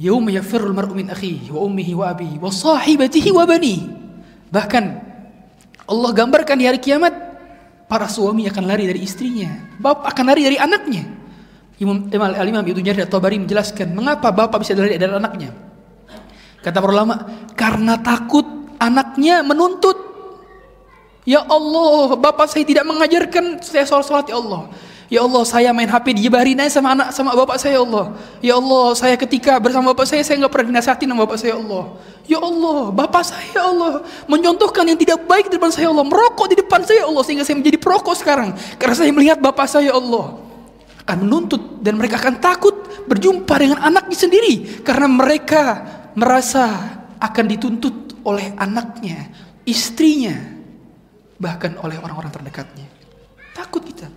Speaker 1: Yauma yafirrul mar'u min akhihi wa ummihi wa abihi wa sahibatihi wa banihi. Bahkan Allah gambarkan di hari kiamat para suami akan lari dari istrinya, bapak akan lari dari anaknya. Imam Al-Imam Ibnu Jarir At-Tabari menjelaskan mengapa bapak bisa lari dari anaknya. Kata para ulama, karena takut anaknya menuntut. Ya Allah, bapak saya tidak mengajarkan saya sholat-sholat ya Allah. Ya Allah, saya main HP dijebarin aja sama anak sama bapak saya ya Allah. Ya Allah, saya ketika bersama bapak saya saya nggak pernah dinasihatin sama bapak saya ya Allah. Ya Allah, bapak saya ya Allah mencontohkan yang tidak baik di depan saya ya Allah, merokok di depan saya ya Allah sehingga saya menjadi perokok sekarang karena saya melihat bapak saya ya Allah akan menuntut dan mereka akan takut berjumpa dengan anaknya sendiri karena mereka merasa akan dituntut oleh anaknya, istrinya, bahkan oleh orang-orang terdekatnya. Takut kita.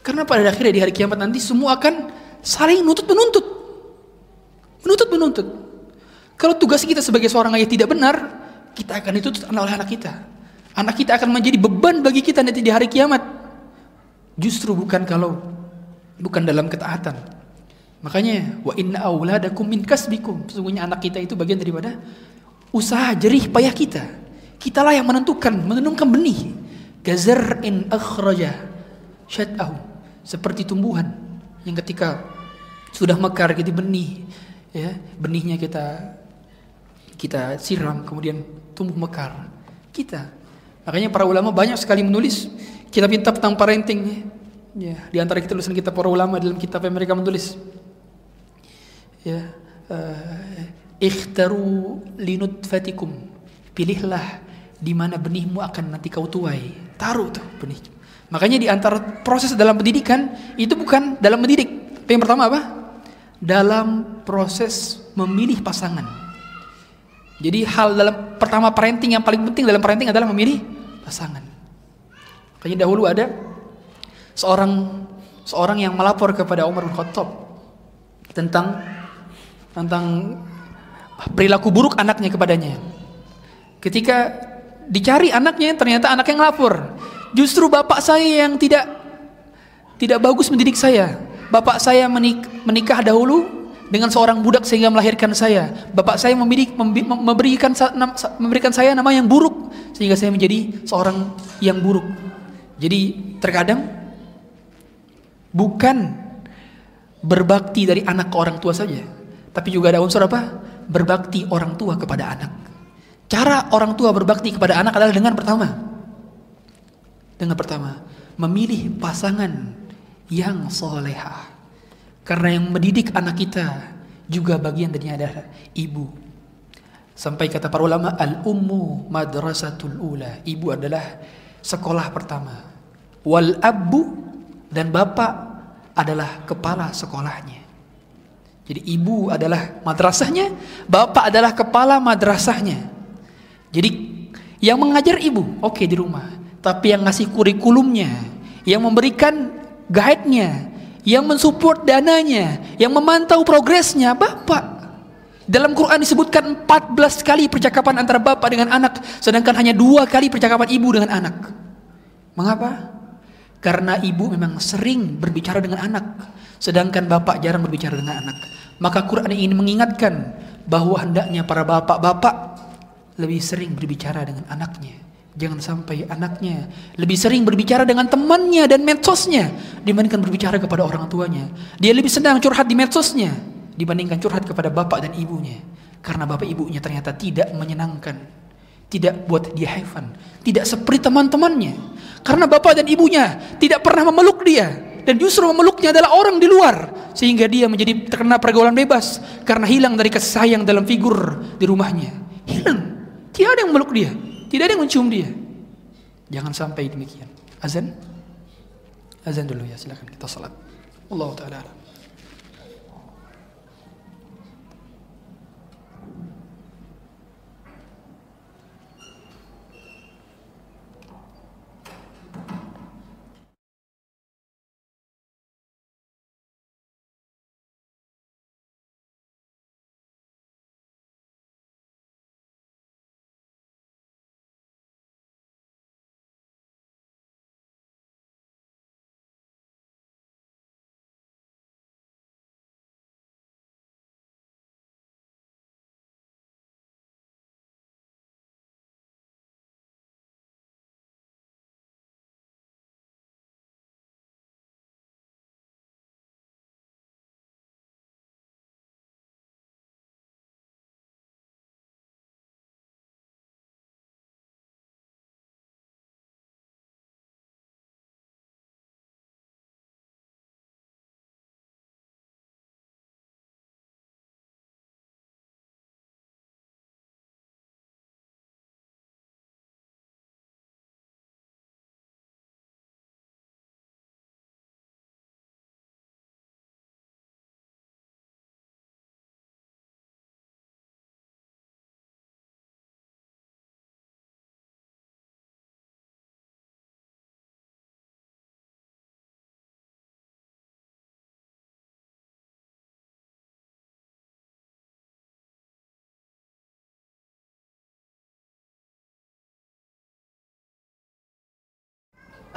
Speaker 1: Karena pada akhirnya di hari kiamat nanti semua akan saling nuntut menuntut. Menuntut menuntut. Kalau tugas kita sebagai seorang ayah tidak benar, kita akan dituntut oleh anak kita. Anak kita akan menjadi beban bagi kita nanti di hari kiamat. Justru bukan kalau bukan dalam ketaatan. Makanya wa inna auladakum min kasbikum. Sesungguhnya anak kita itu bagian daripada usaha jerih payah kita. Kitalah yang menentukan, menenungkan benih. Gazar in akhraja syat'ahu seperti tumbuhan yang ketika sudah mekar jadi benih ya benihnya kita kita siram kemudian tumbuh mekar kita makanya para ulama banyak sekali menulis kitab-kitab tentang parenting ya di antara kita tulisan kita para ulama dalam kitab yang mereka menulis ya uh, ikhtaru linutfatikum pilihlah di mana benihmu akan nanti kau tuai taruh tuh benih Makanya di antara proses dalam pendidikan itu bukan dalam mendidik. Tapi yang pertama apa? Dalam proses memilih pasangan. Jadi hal dalam pertama parenting yang paling penting dalam parenting adalah memilih pasangan. Makanya dahulu ada seorang seorang yang melapor kepada Umar bin Khattab tentang tentang perilaku buruk anaknya kepadanya. Ketika dicari anaknya ternyata anaknya ngelapor Justru bapak saya yang tidak tidak bagus mendidik saya. Bapak saya menik, menikah dahulu dengan seorang budak sehingga melahirkan saya. Bapak saya membidik, memberikan memberikan saya nama yang buruk sehingga saya menjadi seorang yang buruk. Jadi terkadang bukan berbakti dari anak ke orang tua saja, tapi juga ada unsur apa? Berbakti orang tua kepada anak. Cara orang tua berbakti kepada anak adalah dengan pertama dengan pertama, memilih pasangan yang soleha. Karena yang mendidik anak kita juga bagian dari adalah ibu. Sampai kata para ulama, al-ummu madrasatul ula. Ibu adalah sekolah pertama. Wal abu dan bapak adalah kepala sekolahnya. Jadi ibu adalah madrasahnya, bapak adalah kepala madrasahnya. Jadi yang mengajar ibu, oke okay, di rumah. Tapi yang ngasih kurikulumnya, yang memberikan guide-nya, yang mensupport dananya, yang memantau progresnya, Bapak. Dalam Quran disebutkan 14 kali percakapan antara bapak dengan anak, sedangkan hanya dua kali percakapan ibu dengan anak. Mengapa? Karena ibu memang sering berbicara dengan anak, sedangkan bapak jarang berbicara dengan anak. Maka Quran ini mengingatkan bahwa hendaknya para bapak-bapak lebih sering berbicara dengan anaknya. Jangan sampai anaknya lebih sering berbicara dengan temannya dan medsosnya dibandingkan berbicara kepada orang tuanya. Dia lebih senang curhat di medsosnya dibandingkan curhat kepada bapak dan ibunya. Karena bapak ibunya ternyata tidak menyenangkan. Tidak buat dia have fun. Tidak seperti teman-temannya. Karena bapak dan ibunya tidak pernah memeluk dia. Dan justru memeluknya adalah orang di luar. Sehingga dia menjadi terkena pergaulan bebas. Karena hilang dari kasih sayang dalam figur di rumahnya. Hilang. Tidak ada yang memeluk dia. Tidak ada yang mencium dia. Jangan sampai demikian. Azan? Azan dulu ya, silakan kita salat. Allah Ta'ala.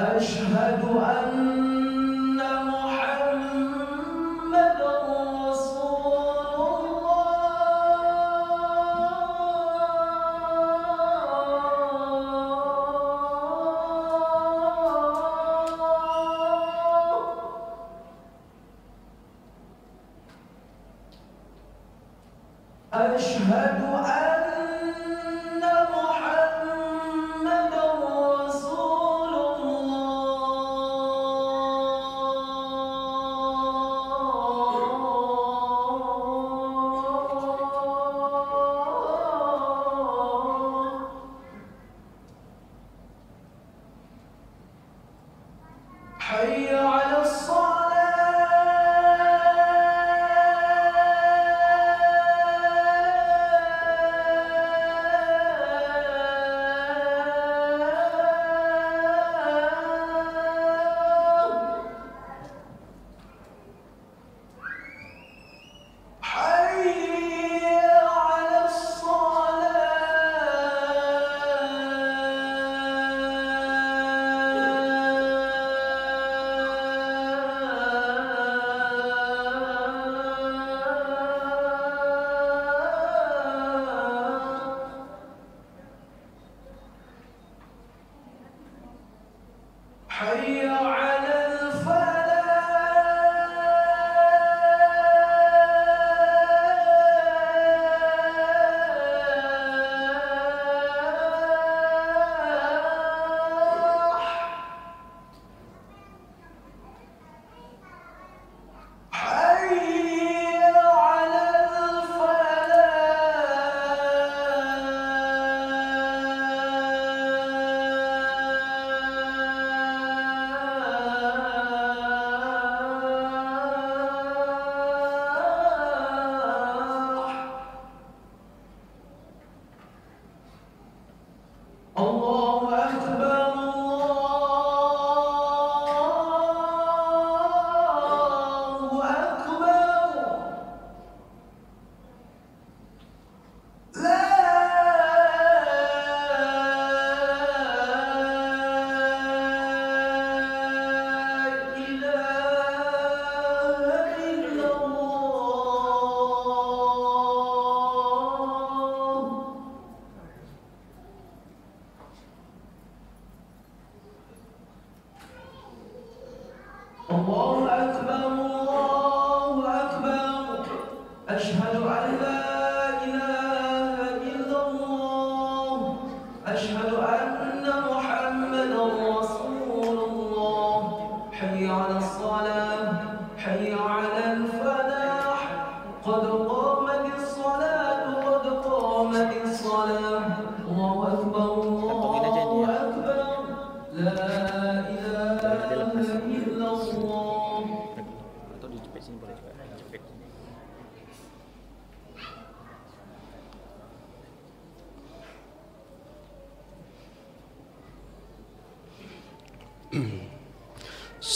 Speaker 2: أشهد أن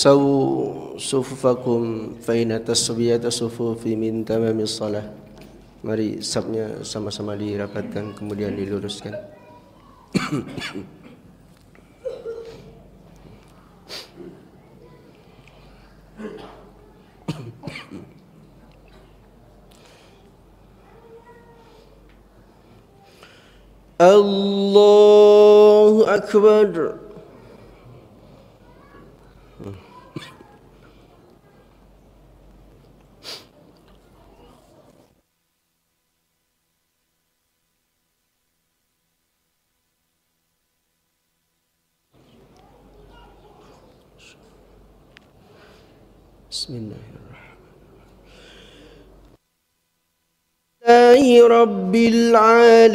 Speaker 3: sawu
Speaker 2: sufufakum fa inna taswiyata sufufi min tamamis salah mari sabnya sama-sama dirapatkan kemudian diluruskan. Allah Akbar.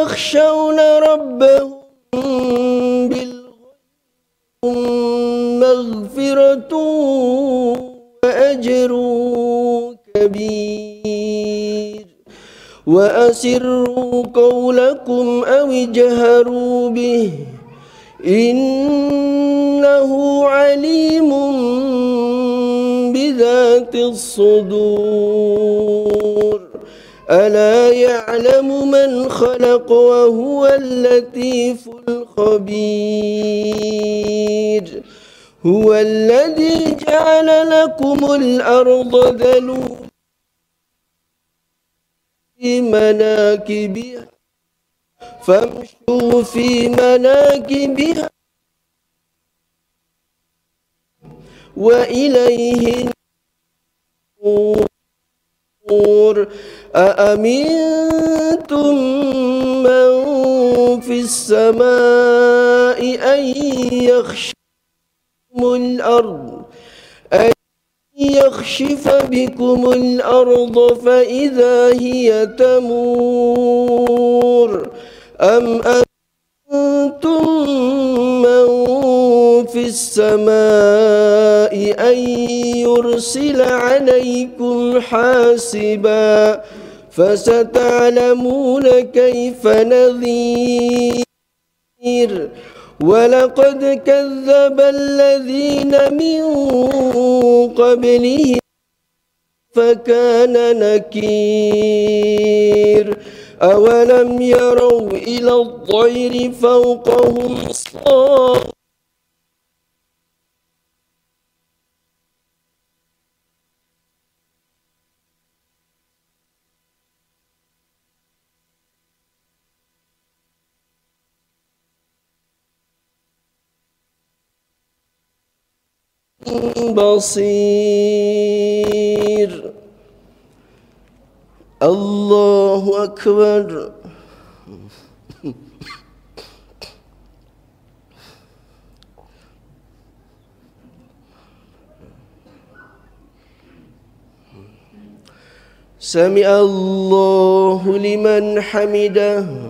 Speaker 2: يخشون ربهم مغفرة وأجر كبير. وأسروا قولكم أو اجهروا به إنه عليم بذات الصدور. ألا يعلم من خلق وهو اللطيف الخبير؟ هو الذي جعل لكم الأرض ذلولا في مناكبها فامشوا في مناكبها وإليه النور أأمنتم من في السماء أن يخشم الأرض؟ أن يخشف بكم الأرض فإذا هي تمور. أم أنتم السماء أن يرسل عليكم حاسبا فستعلمون كيف نذير. ولقد كذب الذين من قبلهم فكان نكير. أولم يروا إلى الطير فوقهم صافات بصير. الله أكبر. سمع الله لمن حمده.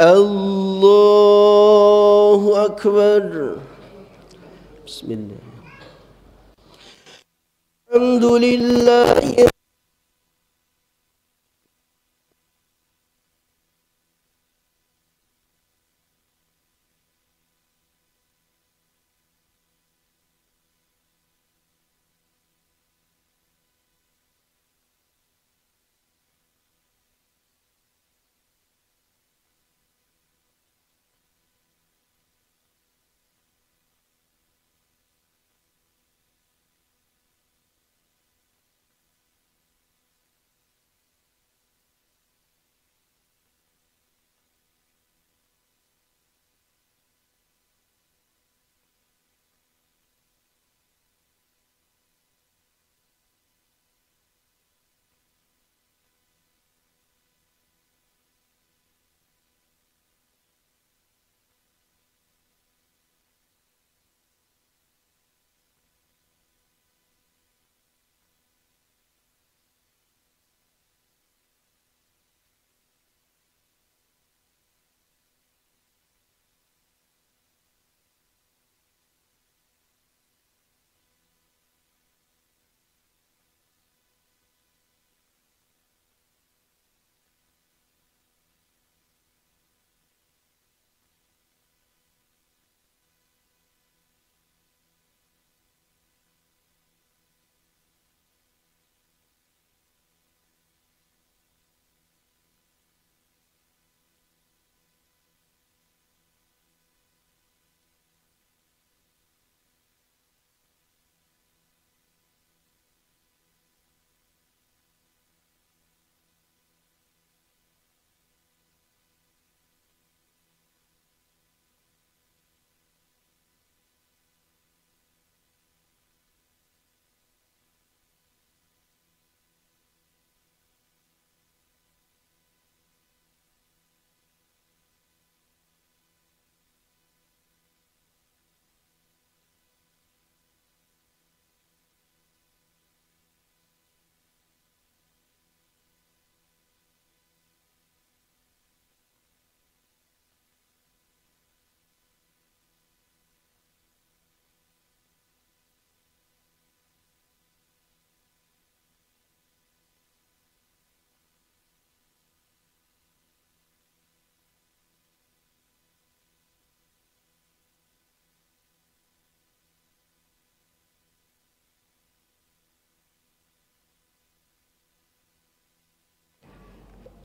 Speaker 2: الله أكبر. بسم الله. الحمد لله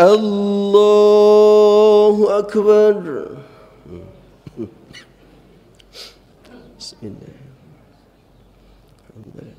Speaker 2: الله أكبر. بسم الله الحمد لله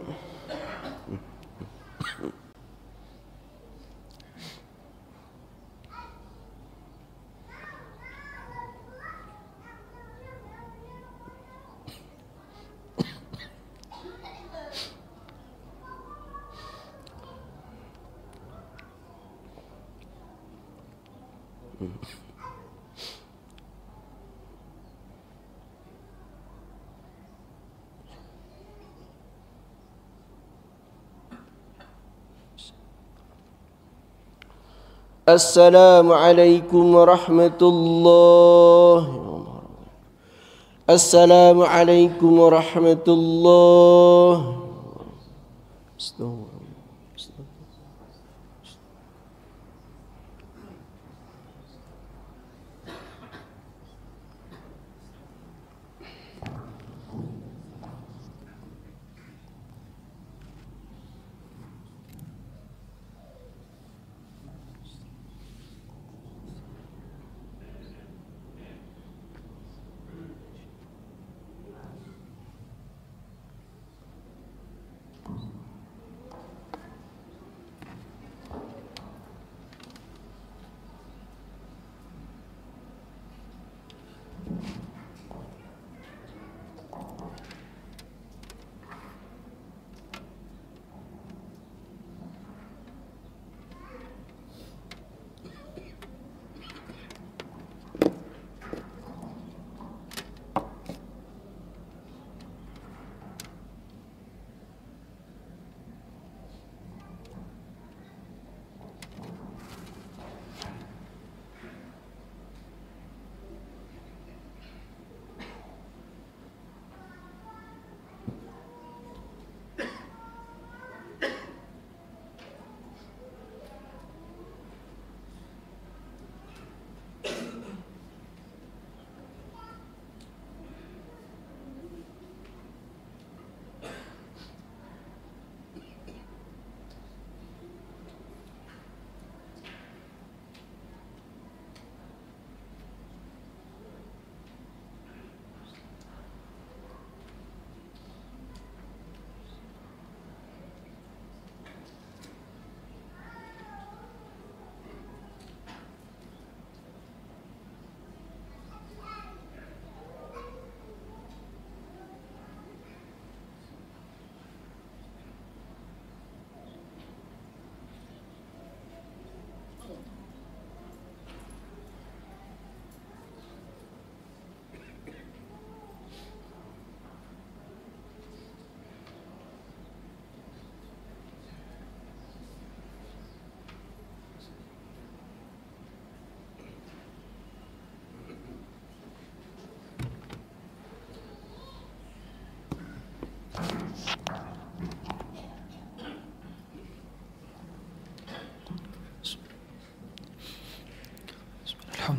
Speaker 2: السلام عليكم ورحمة الله السلام عليكم ورحمة الله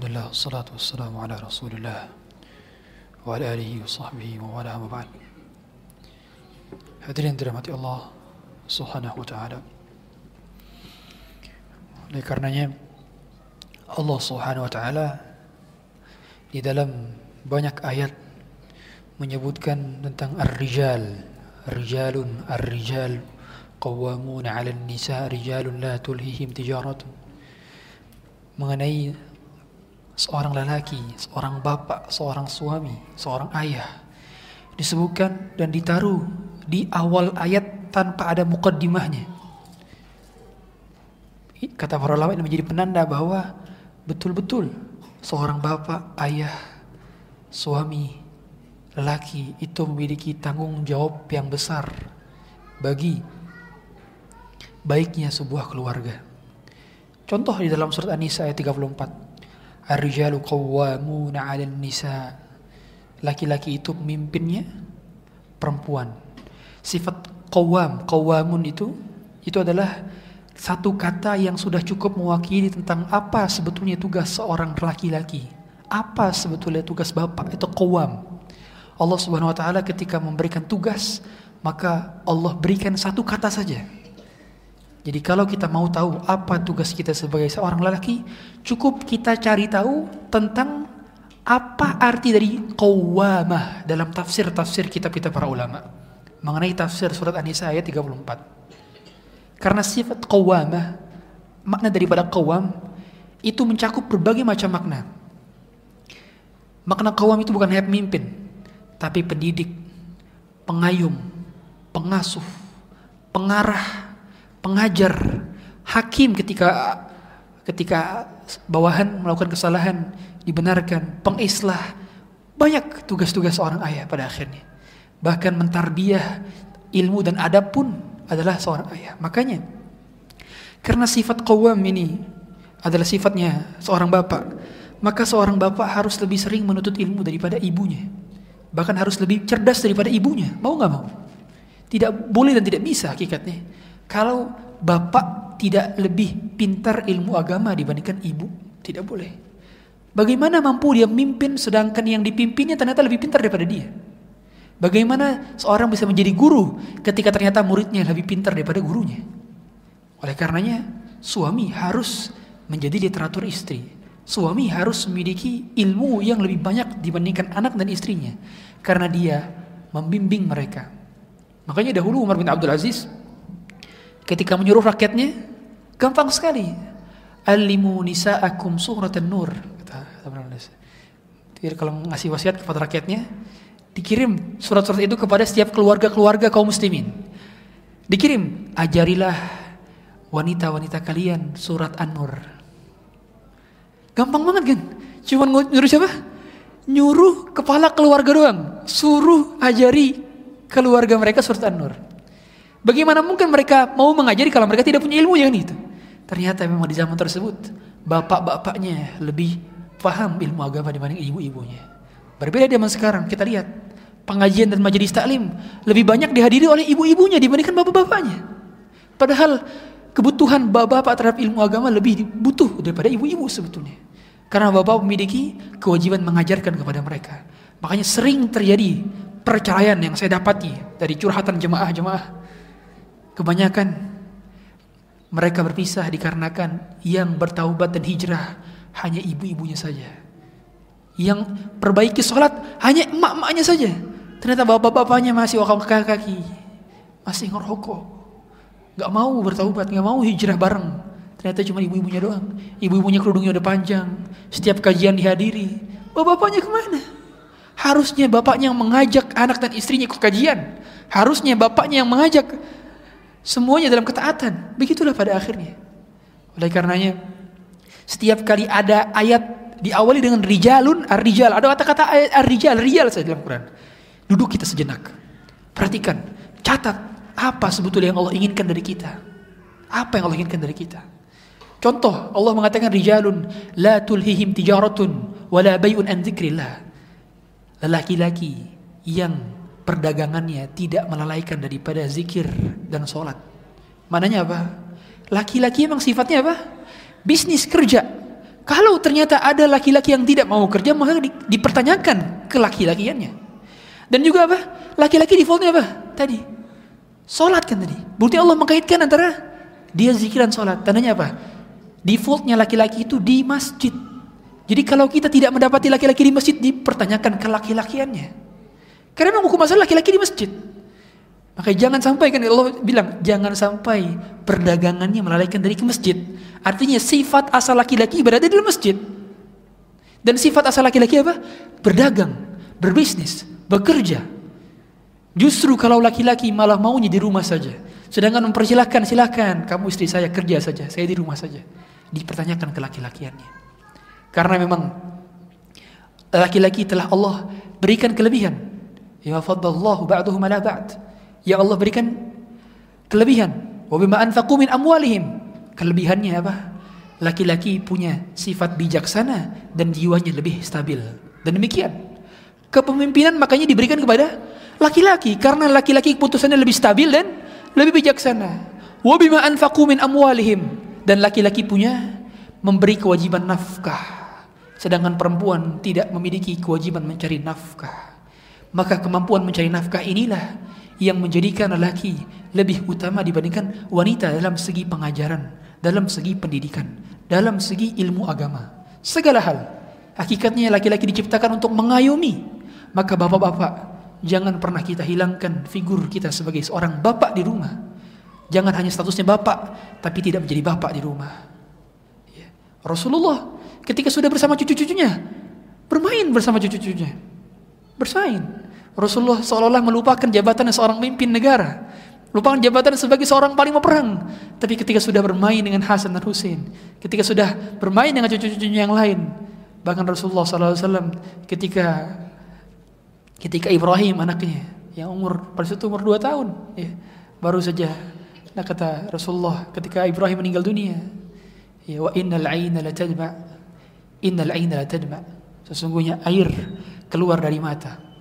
Speaker 1: الحمد لله والصلاة والسلام على رسول الله وعلى آله وصحبه وموالاه أما بعد. حضرين الله سبحانه وتعالى لكرنانيا الله سبحانه وتعالى di dalam banyak ayat menyebutkan tentang ar-rijal. Rijalun ar-rijal qawwamuna 'alan nisa rijalun la tulhihim mengenai seorang lelaki, seorang bapak, seorang suami, seorang ayah disebutkan dan ditaruh di awal ayat tanpa ada mukaddimahnya. Kata para ulama ini menjadi penanda bahwa betul-betul seorang bapak, ayah, suami, lelaki itu memiliki tanggung jawab yang besar bagi baiknya sebuah keluarga. Contoh di dalam surat An-Nisa ayat 34. Ar-rijalu qawwamuna 'alan nisa. Laki-laki itu pemimpinnya perempuan. Sifat qawwam, qawwamun itu itu adalah satu kata yang sudah cukup mewakili tentang apa sebetulnya tugas seorang laki-laki. Apa sebetulnya tugas bapak? Itu qawwam. Allah Subhanahu wa taala ketika memberikan tugas, maka Allah berikan satu kata saja. Jadi kalau kita mau tahu apa tugas kita sebagai seorang lelaki, cukup kita cari tahu tentang apa arti dari qawwamah dalam tafsir-tafsir kitab-kitab para ulama mengenai tafsir surat An-Nisa ayat 34. Karena sifat qawwamah, makna daripada qawwam itu mencakup berbagai macam makna. Makna qawwam itu bukan hanya pemimpin, tapi pendidik, pengayum, pengasuh, pengarah, pengajar, hakim ketika ketika bawahan melakukan kesalahan dibenarkan, pengislah, banyak tugas-tugas seorang ayah pada akhirnya. Bahkan mentarbiah ilmu dan adab pun adalah seorang ayah. Makanya karena sifat qawam ini adalah sifatnya seorang bapak, maka seorang bapak harus lebih sering menuntut ilmu daripada ibunya. Bahkan harus lebih cerdas daripada ibunya. Mau nggak mau? Tidak boleh dan tidak bisa hakikatnya. Kalau bapak tidak lebih pintar ilmu agama dibandingkan ibu, tidak boleh. Bagaimana mampu dia memimpin sedangkan yang dipimpinnya ternyata lebih pintar daripada dia? Bagaimana seorang bisa menjadi guru ketika ternyata muridnya lebih pintar daripada gurunya? Oleh karenanya, suami harus menjadi literatur istri. Suami harus memiliki ilmu yang lebih banyak dibandingkan anak dan istrinya karena dia membimbing mereka. Makanya dahulu Umar bin Abdul Aziz ketika menyuruh rakyatnya gampang sekali. Alimu nisa'akum suratan nur kata Jadi kalau ngasih wasiat kepada rakyatnya dikirim surat-surat itu kepada setiap keluarga-keluarga kaum muslimin. Dikirim, ajarilah wanita-wanita kalian surat An-Nur. Gampang banget kan? Cuman nyuruh siapa? Nyuruh kepala keluarga doang. Suruh ajari keluarga mereka surat An-Nur. Bagaimana mungkin mereka mau mengajari kalau mereka tidak punya ilmu yang itu? Ternyata memang di zaman tersebut bapak-bapaknya lebih paham ilmu agama dibanding ibu-ibunya. Berbeda zaman sekarang kita lihat pengajian dan majelis taklim lebih banyak dihadiri oleh ibu-ibunya dibandingkan bapak-bapaknya. Padahal kebutuhan bapak-bapak terhadap ilmu agama lebih butuh daripada ibu-ibu sebetulnya. Karena bapak memiliki kewajiban mengajarkan kepada mereka. Makanya sering terjadi perceraian yang saya dapati dari curhatan jemaah-jemaah. Kebanyakan mereka berpisah dikarenakan yang bertaubat dan hijrah hanya ibu-ibunya saja. Yang perbaiki sholat hanya emak-emaknya saja. Ternyata bapak-bapaknya masih wakam kaki, masih ngerokok, nggak mau bertaubat, nggak mau hijrah bareng. Ternyata cuma ibu-ibunya doang. Ibu-ibunya kerudungnya udah panjang. Setiap kajian dihadiri. Bapak-bapaknya ke mana? Harusnya bapaknya yang mengajak anak dan istrinya ikut kajian. Harusnya bapaknya yang mengajak Semuanya dalam ketaatan. Begitulah pada akhirnya. Oleh karenanya, setiap kali ada ayat diawali dengan rijalun, ar-rijal. Ada kata-kata ayat ar-rijal, rijal saja dalam Quran. Duduk kita sejenak. Perhatikan, catat apa sebetulnya yang Allah inginkan dari kita. Apa yang Allah inginkan dari kita. Contoh, Allah mengatakan rijalun la tulhihim tijaratun wala bay'un an dzikrillah. Lelaki-laki yang perdagangannya tidak melalaikan daripada zikir dan sholat. Mananya apa? Laki-laki emang sifatnya apa? Bisnis kerja. Kalau ternyata ada laki-laki yang tidak mau kerja, maka di- dipertanyakan ke laki-lakiannya. Dan juga apa? Laki-laki defaultnya apa? Tadi. Sholat kan tadi. Bukti Allah mengkaitkan antara dia zikiran sholat. Tandanya apa? Defaultnya laki-laki itu di masjid. Jadi kalau kita tidak mendapati laki-laki di masjid, dipertanyakan ke laki-lakiannya. Karena memang hukum asal laki-laki di masjid. Maka jangan sampai kan Allah bilang jangan sampai perdagangannya melalaikan dari ke masjid. Artinya sifat asal laki-laki berada di masjid. Dan sifat asal laki-laki apa? Berdagang, berbisnis, bekerja. Justru kalau laki-laki malah maunya di rumah saja. Sedangkan mempersilahkan, silahkan kamu istri saya kerja saja, saya di rumah saja. Dipertanyakan ke laki-lakiannya. Karena memang laki-laki telah Allah berikan kelebihan. Ya faddallahu ba'duhum ala ba'd. Ya Allah berikan kelebihan. Wa bima anfaqu min amwalihim. Kelebihannya apa? Laki-laki punya sifat bijaksana dan jiwanya lebih stabil. Dan demikian. Kepemimpinan makanya diberikan kepada laki-laki karena laki-laki keputusannya lebih stabil dan lebih bijaksana. Wa bima anfaqu min amwalihim dan laki-laki punya memberi kewajiban nafkah. Sedangkan perempuan tidak memiliki kewajiban mencari nafkah. Maka kemampuan mencari nafkah inilah yang menjadikan lelaki lebih utama dibandingkan wanita dalam segi pengajaran, dalam segi pendidikan, dalam segi ilmu agama. Segala hal. Hakikatnya laki-laki diciptakan untuk mengayomi. Maka bapak-bapak, jangan pernah kita hilangkan figur kita sebagai seorang bapak di rumah. Jangan hanya statusnya bapak, tapi tidak menjadi bapak di rumah. Ya. Rasulullah ketika sudah bersama cucu-cucunya, bermain bersama cucu-cucunya. Bersaing. Rasulullah seolah-olah melupakan jabatan seorang pemimpin negara. Lupakan jabatan sebagai seorang paling perang. Tapi ketika sudah bermain dengan Hasan dan Husain, ketika sudah bermain dengan cucu-cucunya yang lain, bahkan Rasulullah SAW ketika ketika Ibrahim anaknya yang umur pada itu umur 2 tahun, ya, baru saja nah kata Rasulullah ketika Ibrahim meninggal dunia, ya wa innal aina la tadma, innal aina la tadma. Sesungguhnya air keluar dari mata.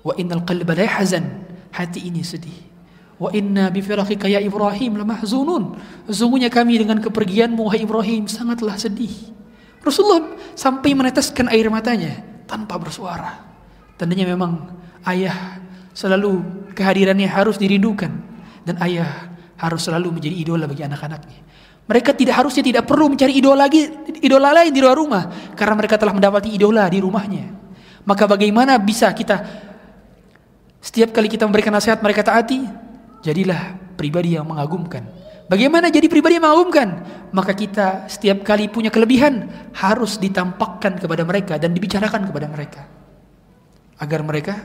Speaker 1: Wa innal qalba la yahzan, hati ini sedih. Wa inna bi firaqika ya Ibrahim lamahzunun. Sesungguhnya kami dengan kepergianmu wahai Ibrahim sangatlah sedih. Rasulullah sampai meneteskan air matanya tanpa bersuara. Tandanya memang ayah selalu kehadirannya harus dirindukan dan ayah harus selalu menjadi idola bagi anak-anaknya. Mereka tidak harusnya tidak perlu mencari idola lagi, idola lain di luar rumah karena mereka telah mendapati idola di rumahnya. Maka bagaimana bisa kita setiap kali kita memberikan nasihat mereka taati, jadilah pribadi yang mengagumkan. Bagaimana jadi pribadi yang mengagumkan? Maka kita setiap kali punya kelebihan harus ditampakkan kepada mereka dan dibicarakan kepada mereka. Agar mereka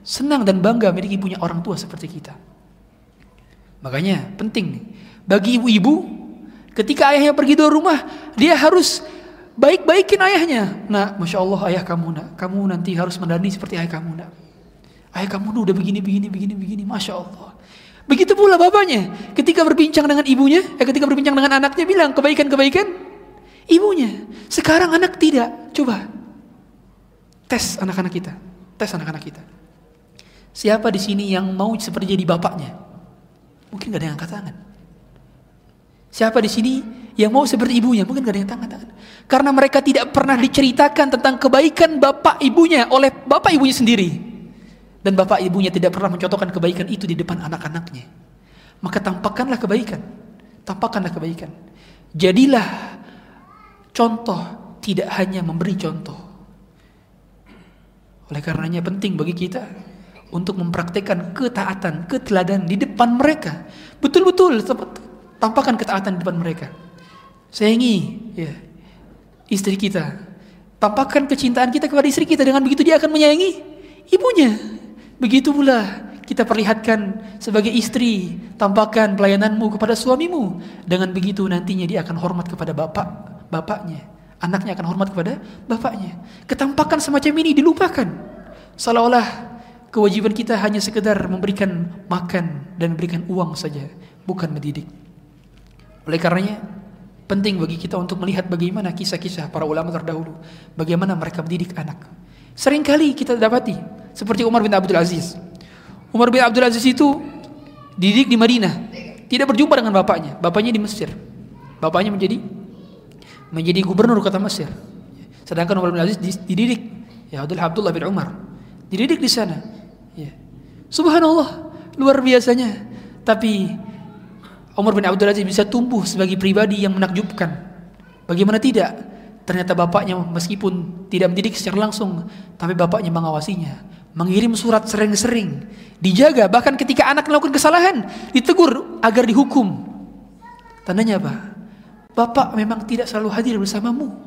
Speaker 1: senang dan bangga memiliki punya orang tua seperti kita. Makanya penting nih bagi ibu-ibu ketika ayahnya pergi dari rumah dia harus baik-baikin ayahnya. Nah, masya Allah ayah kamu nak, kamu nanti harus mendani seperti ayah kamu nak. Ayah kamu udah begini, begini, begini, begini, masya Allah. Begitu pula bapaknya ketika berbincang dengan ibunya, eh, ketika berbincang dengan anaknya bilang kebaikan-kebaikan ibunya. Sekarang anak tidak. Coba tes anak-anak kita, tes anak-anak kita. Siapa di sini yang mau seperti jadi bapaknya? Mungkin gak ada yang angkat tangan. Siapa di sini yang mau seperti ibunya? Mungkin gak ada yang tangan tangan. Karena mereka tidak pernah diceritakan tentang kebaikan bapak ibunya oleh bapak ibunya sendiri. Dan bapak ibunya tidak pernah mencontohkan kebaikan itu di depan anak-anaknya. Maka tampakkanlah kebaikan. Tampakkanlah kebaikan. Jadilah contoh, tidak hanya memberi contoh. Oleh karenanya penting bagi kita untuk mempraktekkan ketaatan, keteladanan di depan mereka. Betul-betul tampakkan ketaatan di depan mereka. Sayangi ya, istri kita. Tampakkan kecintaan kita kepada istri kita dengan begitu dia akan menyayangi ibunya. Begitu pula kita perlihatkan sebagai istri, tampakkan pelayananmu kepada suamimu. Dengan begitu nantinya dia akan hormat kepada bapak, bapaknya. Anaknya akan hormat kepada bapaknya. Ketampakan semacam ini dilupakan. Seolah-olah kewajiban kita hanya sekedar memberikan makan dan memberikan uang saja, bukan mendidik. Oleh karenanya, penting bagi kita untuk melihat bagaimana kisah-kisah para ulama terdahulu, bagaimana mereka mendidik anak. Seringkali kita dapati seperti Umar bin Abdul Aziz. Umar bin Abdul Aziz itu dididik di Madinah, tidak berjumpa dengan bapaknya. Bapaknya di Mesir. Bapaknya menjadi menjadi gubernur kota Mesir. Sedangkan Umar bin Aziz dididik ya Abdullah Abdullah bin Umar dididik di sana. Ya. Subhanallah, luar biasanya. Tapi Umar bin Abdul Aziz bisa tumbuh sebagai pribadi yang menakjubkan. Bagaimana tidak? Ternyata bapaknya meskipun tidak mendidik secara langsung, tapi bapaknya mengawasinya, mengirim surat sering-sering, dijaga bahkan ketika anak melakukan kesalahan, ditegur agar dihukum. Tandanya apa? Bapak memang tidak selalu hadir bersamamu,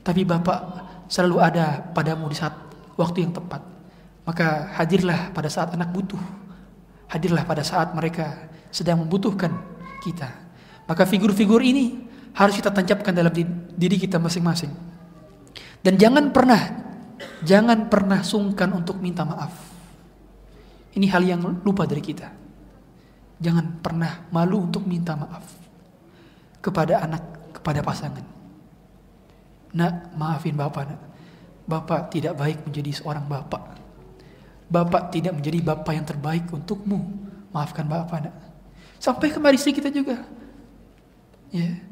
Speaker 1: tapi Bapak selalu ada padamu di saat waktu yang tepat. Maka hadirlah pada saat anak butuh. Hadirlah pada saat mereka sedang membutuhkan kita. Maka figur-figur ini harus kita tancapkan dalam diri kita masing-masing. Dan jangan pernah, jangan pernah sungkan untuk minta maaf. Ini hal yang lupa dari kita. Jangan pernah malu untuk minta maaf kepada anak, kepada pasangan. Nak, maafin bapak nak. Bapak tidak baik menjadi seorang bapak. Bapak tidak menjadi bapak yang terbaik untukmu. Maafkan bapak nak. Sampai kemari istri kita juga. Ya.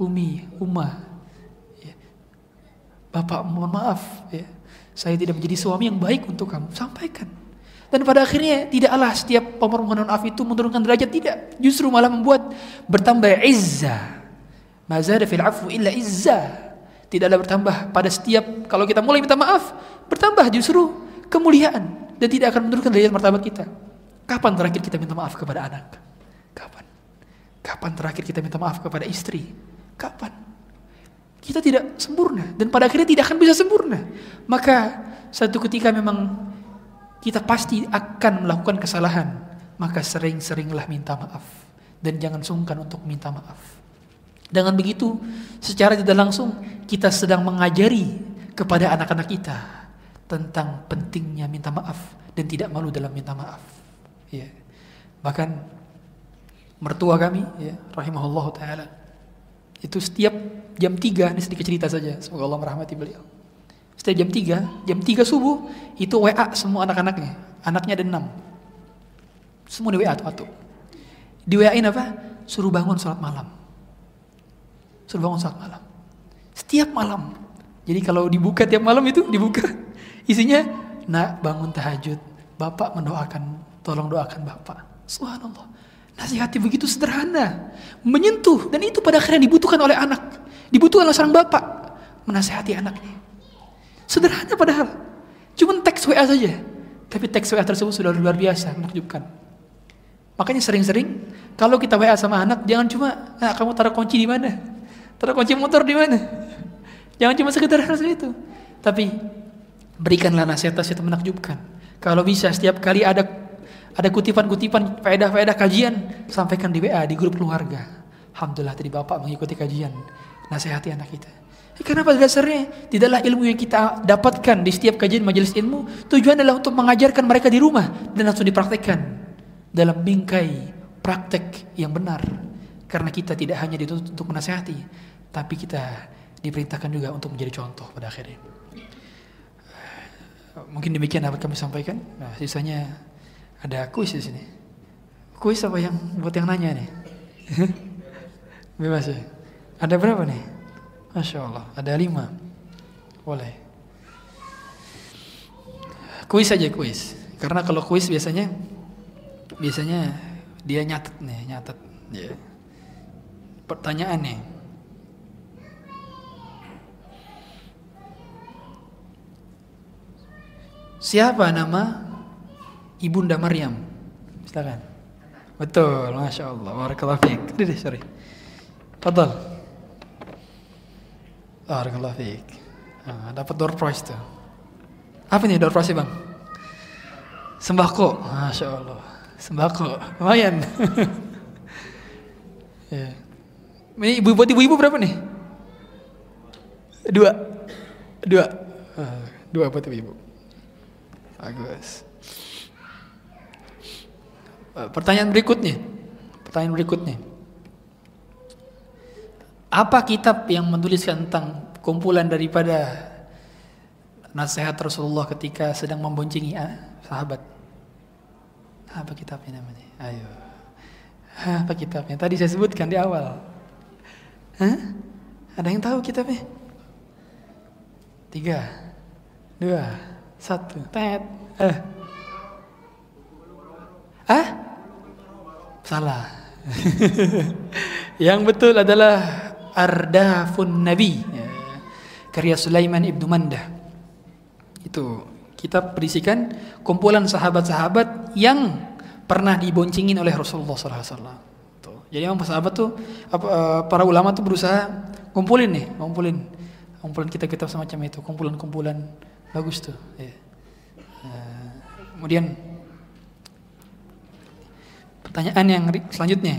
Speaker 1: Umi, Uma, ya. Bapak mohon maaf, ya. saya tidak menjadi suami yang baik untuk kamu. Sampaikan. Dan pada akhirnya tidaklah setiap permohonan maaf itu menurunkan derajat tidak, justru malah membuat bertambah izzah. Mazada fil afu illa izzah. Tidaklah bertambah pada setiap kalau kita mulai minta maaf, bertambah justru kemuliaan dan tidak akan menurunkan derajat martabat kita. Kapan terakhir kita minta maaf kepada anak? Kapan? Kapan terakhir kita minta maaf kepada istri? Kapan? Kita tidak sempurna dan pada akhirnya tidak akan bisa sempurna. Maka satu ketika memang kita pasti akan melakukan kesalahan, maka sering-seringlah minta maaf dan jangan sungkan untuk minta maaf. Dengan begitu, secara tidak langsung kita sedang mengajari kepada anak-anak kita tentang pentingnya minta maaf dan tidak malu dalam minta maaf. Ya. Bahkan mertua kami, ya, rahimahullah taala, itu setiap jam 3, ini sedikit cerita saja, semoga Allah merahmati beliau. Setiap jam 3, jam 3 subuh, itu WA semua anak-anaknya. Anaknya ada 6. Semua di WA tuh. Di WA-in apa? Suruh bangun sholat malam. Suruh bangun sholat malam. Setiap malam. Jadi kalau dibuka tiap malam itu, dibuka. Isinya, nak bangun tahajud. Bapak mendoakan, tolong doakan Bapak. Subhanallah. Nasihati begitu sederhana, menyentuh dan itu pada akhirnya dibutuhkan oleh anak, dibutuhkan oleh seorang bapak menasihati anaknya. Sederhana padahal, cuma teks WA saja, tapi teks WA tersebut sudah luar biasa menakjubkan. Makanya sering-sering kalau kita WA sama anak jangan cuma nah, kamu taruh kunci di mana, taruh kunci motor di mana, jangan cuma sekedar hal itu, tapi berikanlah nasihat-nasihat menakjubkan. Kalau bisa setiap kali ada ada kutipan-kutipan faedah-faedah kajian sampaikan di WA di grup keluarga. Alhamdulillah tadi Bapak mengikuti kajian. Nasihati anak kita. Eh, karena dasarnya tidaklah ilmu yang kita dapatkan di setiap kajian majelis ilmu tujuan adalah untuk mengajarkan mereka di rumah dan langsung dipraktekkan dalam bingkai praktek yang benar. Karena kita tidak hanya dituntut untuk menasihati, tapi kita diperintahkan juga untuk menjadi contoh pada akhirnya. Mungkin demikian dapat kami sampaikan. Nah, sisanya ada kuis di sini. Kuis apa yang buat yang nanya nih? Bebas ya. Ada berapa nih? Masya Allah, ada lima. Boleh. Kuis saja kuis. Karena kalau kuis biasanya biasanya dia nyatet nih, nyatet. Ya. Pertanyaan nih. Siapa nama Ibunda Maryam. Silakan. Betul, Masya Allah. Barakallahu fiik. Dede, sorry. Fadal. Barakallahu fiik. Nah, dapat door prize tuh. Apa nih door prize bang? Sembako. Masya Allah. Sembako. Lumayan. ya. Ini ibu buat ibu-ibu berapa nih? Dua. Dua. Ah, dua buat ibu-ibu. Bagus. Eh, pertanyaan berikutnya. Pertanyaan berikutnya. Apa kitab yang menuliskan tentang kumpulan daripada nasihat Rasulullah ketika sedang memboncengi ah, sahabat? Apa kitabnya namanya? Ayo. Apa kitabnya? Tadi saya sebutkan di awal. Hah? Ada yang tahu kitabnya? Tiga, dua, satu. Tet. Eh. Ah? Salah. yang betul adalah Ardafun Nabi. Ya. Karya Sulaiman Ibnu Mandah. Itu kitab berisikan kumpulan sahabat-sahabat yang pernah diboncengin oleh Rasulullah SAW. Jadi memang sahabat tuh eh, para ulama tuh berusaha kumpulin nih, ngumpulin, ngumpulin kitab-kitab semacam itu, kumpulan-kumpulan bagus tuh. Ya. Eh, kemudian pertanyaan yang selanjutnya,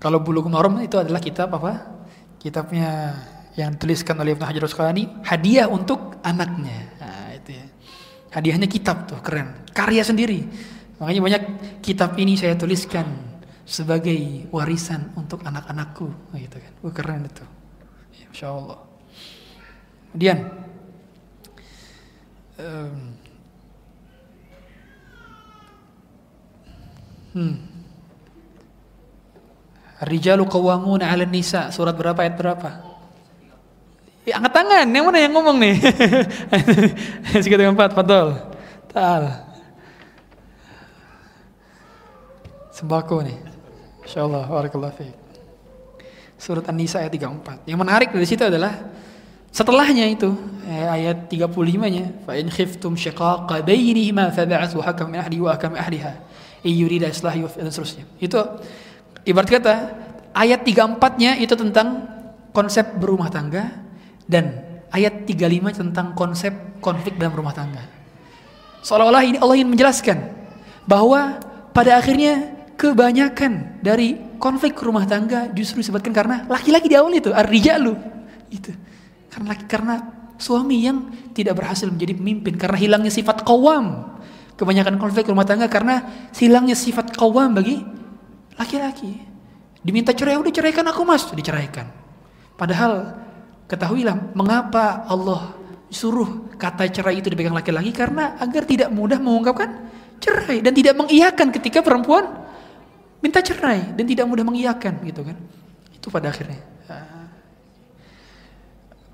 Speaker 1: kalau Bulughul Maram itu adalah kitab apa? Kitabnya yang dituliskan oleh Ibnu Hajar Asqalani, hadiah untuk anaknya. Nah, itu ya. Hadiahnya kitab tuh, keren. Karya sendiri. Makanya banyak kitab ini saya tuliskan sebagai warisan untuk anak-anakku, gitu kan. Wah, keren itu. Ya, Masya Allah. Kemudian em, hmm. Rijalu qawwamuna 'ala nisa surat berapa ayat berapa? Ya, angkat tangan, yang mana yang ngomong nih? Sekitar empat, Fadol. Tal. Sembako nih. Insyaallah, barakallahu fiik. Surat An-Nisa ayat 34. Yang menarik dari situ adalah setelahnya itu eh, ayat 35-nya fa in khiftum shiqaqa bainihima fab'athu hakaman min ahlihi wa hakaman ahliha yurida islah dan seterusnya. Itu ibarat kata ayat 34-nya itu tentang konsep berumah tangga dan ayat 35 tentang konsep konflik dalam rumah tangga. Seolah-olah ini Allah ingin menjelaskan bahwa pada akhirnya kebanyakan dari konflik rumah tangga justru disebabkan karena laki-laki di awal itu ar-rijalu itu. Karena laki karena suami yang tidak berhasil menjadi pemimpin karena hilangnya sifat kawam. Kebanyakan konflik rumah tangga karena hilangnya sifat kawam bagi laki-laki. Diminta cerai, udah ceraikan aku mas, diceraikan. Padahal ketahuilah mengapa Allah suruh kata cerai itu dipegang laki-laki karena agar tidak mudah mengungkapkan cerai dan tidak mengiyakan ketika perempuan minta cerai dan tidak mudah mengiyakan gitu kan. Itu pada akhirnya.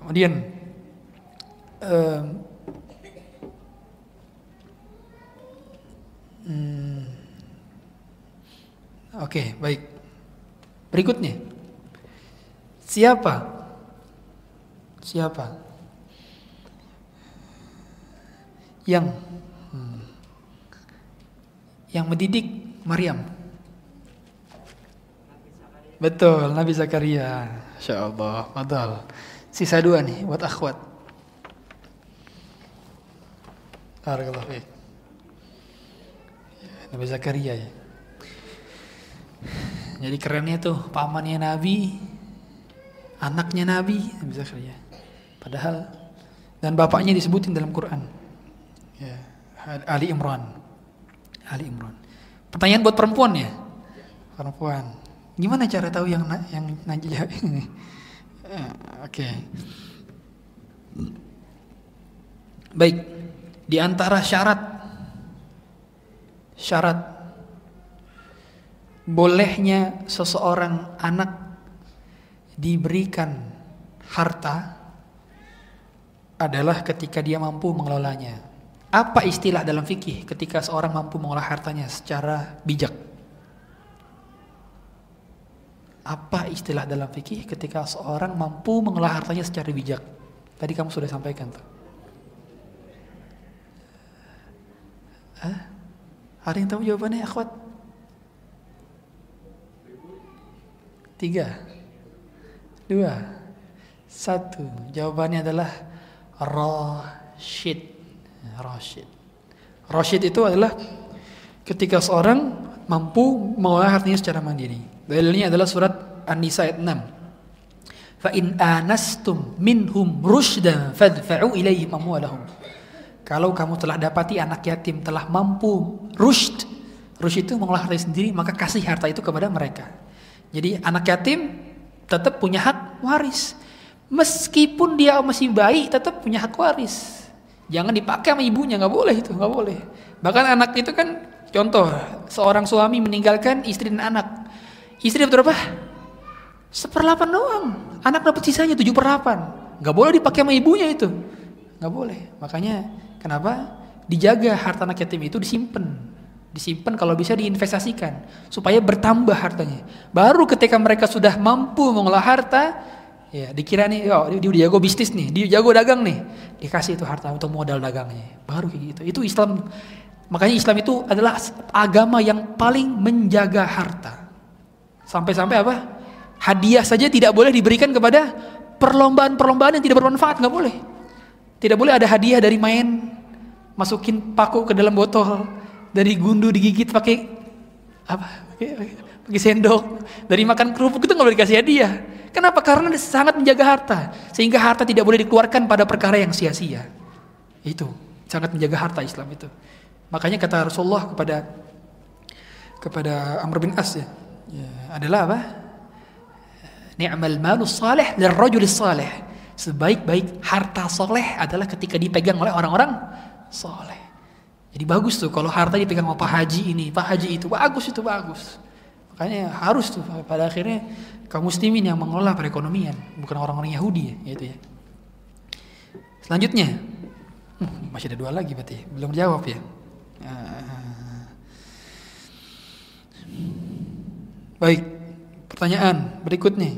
Speaker 1: Kemudian em, hmm, Oke, baik. Berikutnya. Siapa? Siapa? Yang hmm, yang mendidik Maryam. Betul, Nabi Zakaria. Insya Allah, betul. Sisa dua nih buat akhwat. Barakallahu fiik. Nabi Zakaria ya. Jadi kerennya tuh pamannya Nabi, anaknya Nabi, Nabi Zakaria. Padahal dan bapaknya disebutin dalam Quran. Ya, Ali Imran. Ali Imran. Pertanyaan buat perempuan ya? Perempuan. Gimana cara tahu yang yang ini? Eh, Oke. Baik. Di antara syarat syarat bolehnya seseorang anak diberikan harta adalah ketika dia mampu mengelolanya. Apa istilah dalam fikih ketika seorang mampu mengolah hartanya secara bijak? Apa istilah dalam fikih ketika seorang mampu mengolah hartanya secara bijak? Tadi kamu sudah sampaikan tuh. Hah? Ada yang tahu jawabannya, akhwat? Tiga, dua, satu. Jawabannya adalah Rashid. Rashid. Rashid itu adalah ketika seorang mampu mengolah hartanya secara mandiri. Dalilnya adalah surat An-Nisa ayat 6. Fa in anastum minhum rusydan fadfa'u ilaihim amwalahum. Kalau kamu telah dapati anak yatim telah mampu rushd, rushd itu mengolah harta sendiri, maka kasih harta itu kepada mereka. Jadi anak yatim tetap punya hak waris. Meskipun dia masih bayi, tetap punya hak waris. Jangan dipakai sama ibunya, nggak boleh itu, nggak boleh. Bahkan anak itu kan contoh, seorang suami meninggalkan istri dan anak. Istri dapat berapa? Seperlapan doang. Anak dapat sisanya tujuh perlapan. Nggak boleh dipakai sama ibunya itu. Nggak boleh. Makanya kenapa? Dijaga harta anak yatim itu disimpan. Disimpan kalau bisa diinvestasikan supaya bertambah hartanya. Baru ketika mereka sudah mampu mengolah harta, ya dikira nih, oh, dia, dia jago bisnis nih, dia jago dagang nih, dikasih itu harta untuk modal dagangnya. Baru kayak gitu. Itu Islam. Makanya Islam itu adalah agama yang paling menjaga harta. Sampai-sampai apa? Hadiah saja tidak boleh diberikan kepada perlombaan-perlombaan yang tidak bermanfaat, nggak boleh. Tidak boleh ada hadiah dari main masukin paku ke dalam botol, dari gundu digigit pakai apa? Pakai sendok, dari makan kerupuk itu nggak boleh dikasih hadiah. Kenapa? Karena sangat menjaga harta, sehingga harta tidak boleh dikeluarkan pada perkara yang sia-sia. Itu sangat menjaga harta Islam itu. Makanya kata Rasulullah kepada kepada Amr bin As ya, ya adalah apa? Ni'mal malus salih lirrajulis salih. Sebaik-baik harta soleh adalah ketika dipegang oleh orang-orang soleh. Jadi bagus tuh kalau harta dipegang sama Pak Haji ini, Pak Haji itu bagus itu bagus. Makanya harus tuh pada akhirnya kaum muslimin yang mengelola perekonomian, bukan orang-orang Yahudi ya, itu ya. Selanjutnya, hmm, masih ada dua lagi berarti, belum jawab ya. Ah. Baik, pertanyaan berikutnya.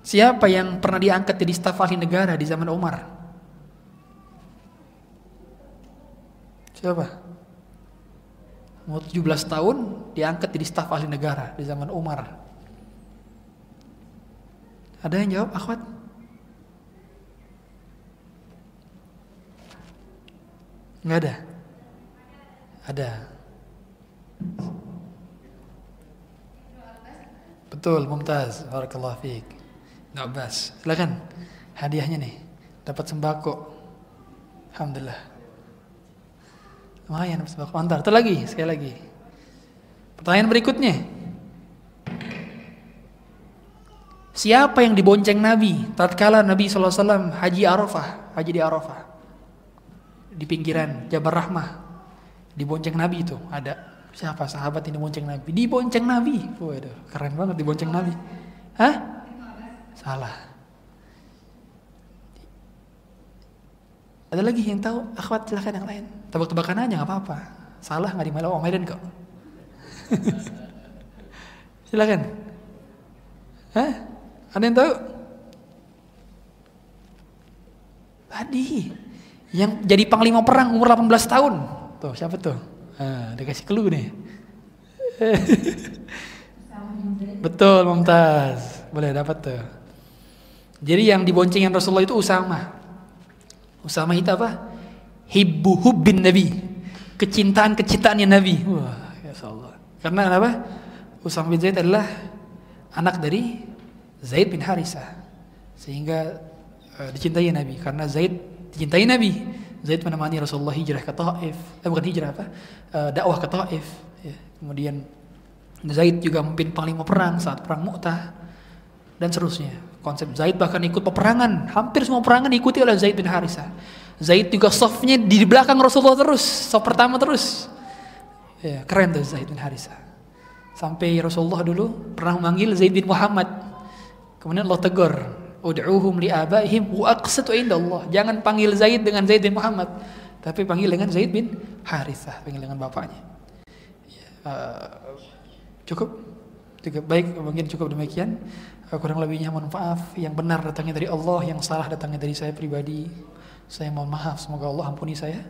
Speaker 1: Siapa yang pernah diangkat jadi staf ahli negara di zaman Umar? Siapa? Umur 17 tahun diangkat jadi staf ahli negara di zaman Umar. Ada yang jawab, akhwat? Enggak ada? Ada. Betul, Mumtaz. Barakallahu fiik. Ibnu Abbas. Silakan. Hadiahnya nih. Dapat sembako. Alhamdulillah. Lumayan sembako. Antar. Itu lagi, sekali lagi. Pertanyaan berikutnya. Siapa yang dibonceng Nabi tatkala Nabi SAW haji Arafah, haji di Arafah? Di pinggiran Jabar Rahmah. Dibonceng Nabi itu ada siapa sahabat ini bonceng Nabi? Dibonceng Nabi. Waduh, keren banget dibonceng Nabi. Hah? Salah. Ada lagi yang tahu? Akhwat silahkan yang lain. Tebak-tebakan aja nggak apa-apa. Salah nggak dimalu oh, Medan kok. silakan. Hah? Ada yang tahu? Tadi yang jadi panglima perang umur 18 tahun. Tuh, siapa tuh? Ah, dikasih clue nih. Betul, Mumtaz. Boleh dapat tuh. Jadi yang diboncengin Rasulullah itu Usama. Usama itu apa? Hibbu hubbin Nabi. Kecintaan-kecintaannya Nabi. Wah, ya Allah. Karena apa? Usama bin Zaid adalah anak dari Zaid bin Harisah. Sehingga uh, dicintai Nabi karena Zaid dicintai Nabi. Zaid menemani Rasulullah hijrah ke Taif. Eh bukan hijrah apa? Uh, dakwah ke Taif. Ya. Kemudian Zaid juga memimpin panglima perang saat perang Mu'tah dan seterusnya. Konsep Zaid bahkan ikut peperangan, hampir semua peperangan diikuti oleh Zaid bin Harisah. Zaid juga softnya di belakang Rasulullah terus, soft pertama terus. Ya, keren tuh Zaid bin Harisah. Sampai Rasulullah dulu pernah memanggil Zaid bin Muhammad. Kemudian Allah tegur, "Ud'uhum li abaihim wa aqsitu inda Allah." Jangan panggil Zaid dengan Zaid bin Muhammad, tapi panggil dengan Zaid bin Harisah, panggil dengan bapaknya. Ya, uh, cukup? Cukup baik, mungkin cukup demikian kurang lebihnya mohon maaf yang benar datangnya dari Allah yang salah datangnya dari saya pribadi. Saya mohon maaf semoga Allah ampuni saya.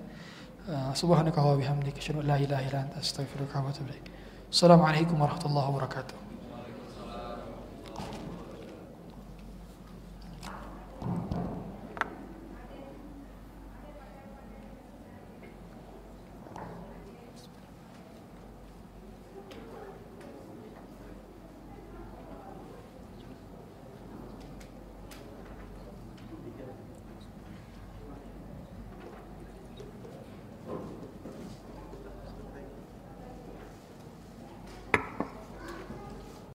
Speaker 1: Uh, subhanaka wa bihamdika asyhadu an la ilaha illa anta astaghfiruka wa atubu ilaik. Assalamualaikum warahmatullahi wabarakatuh. Thank you.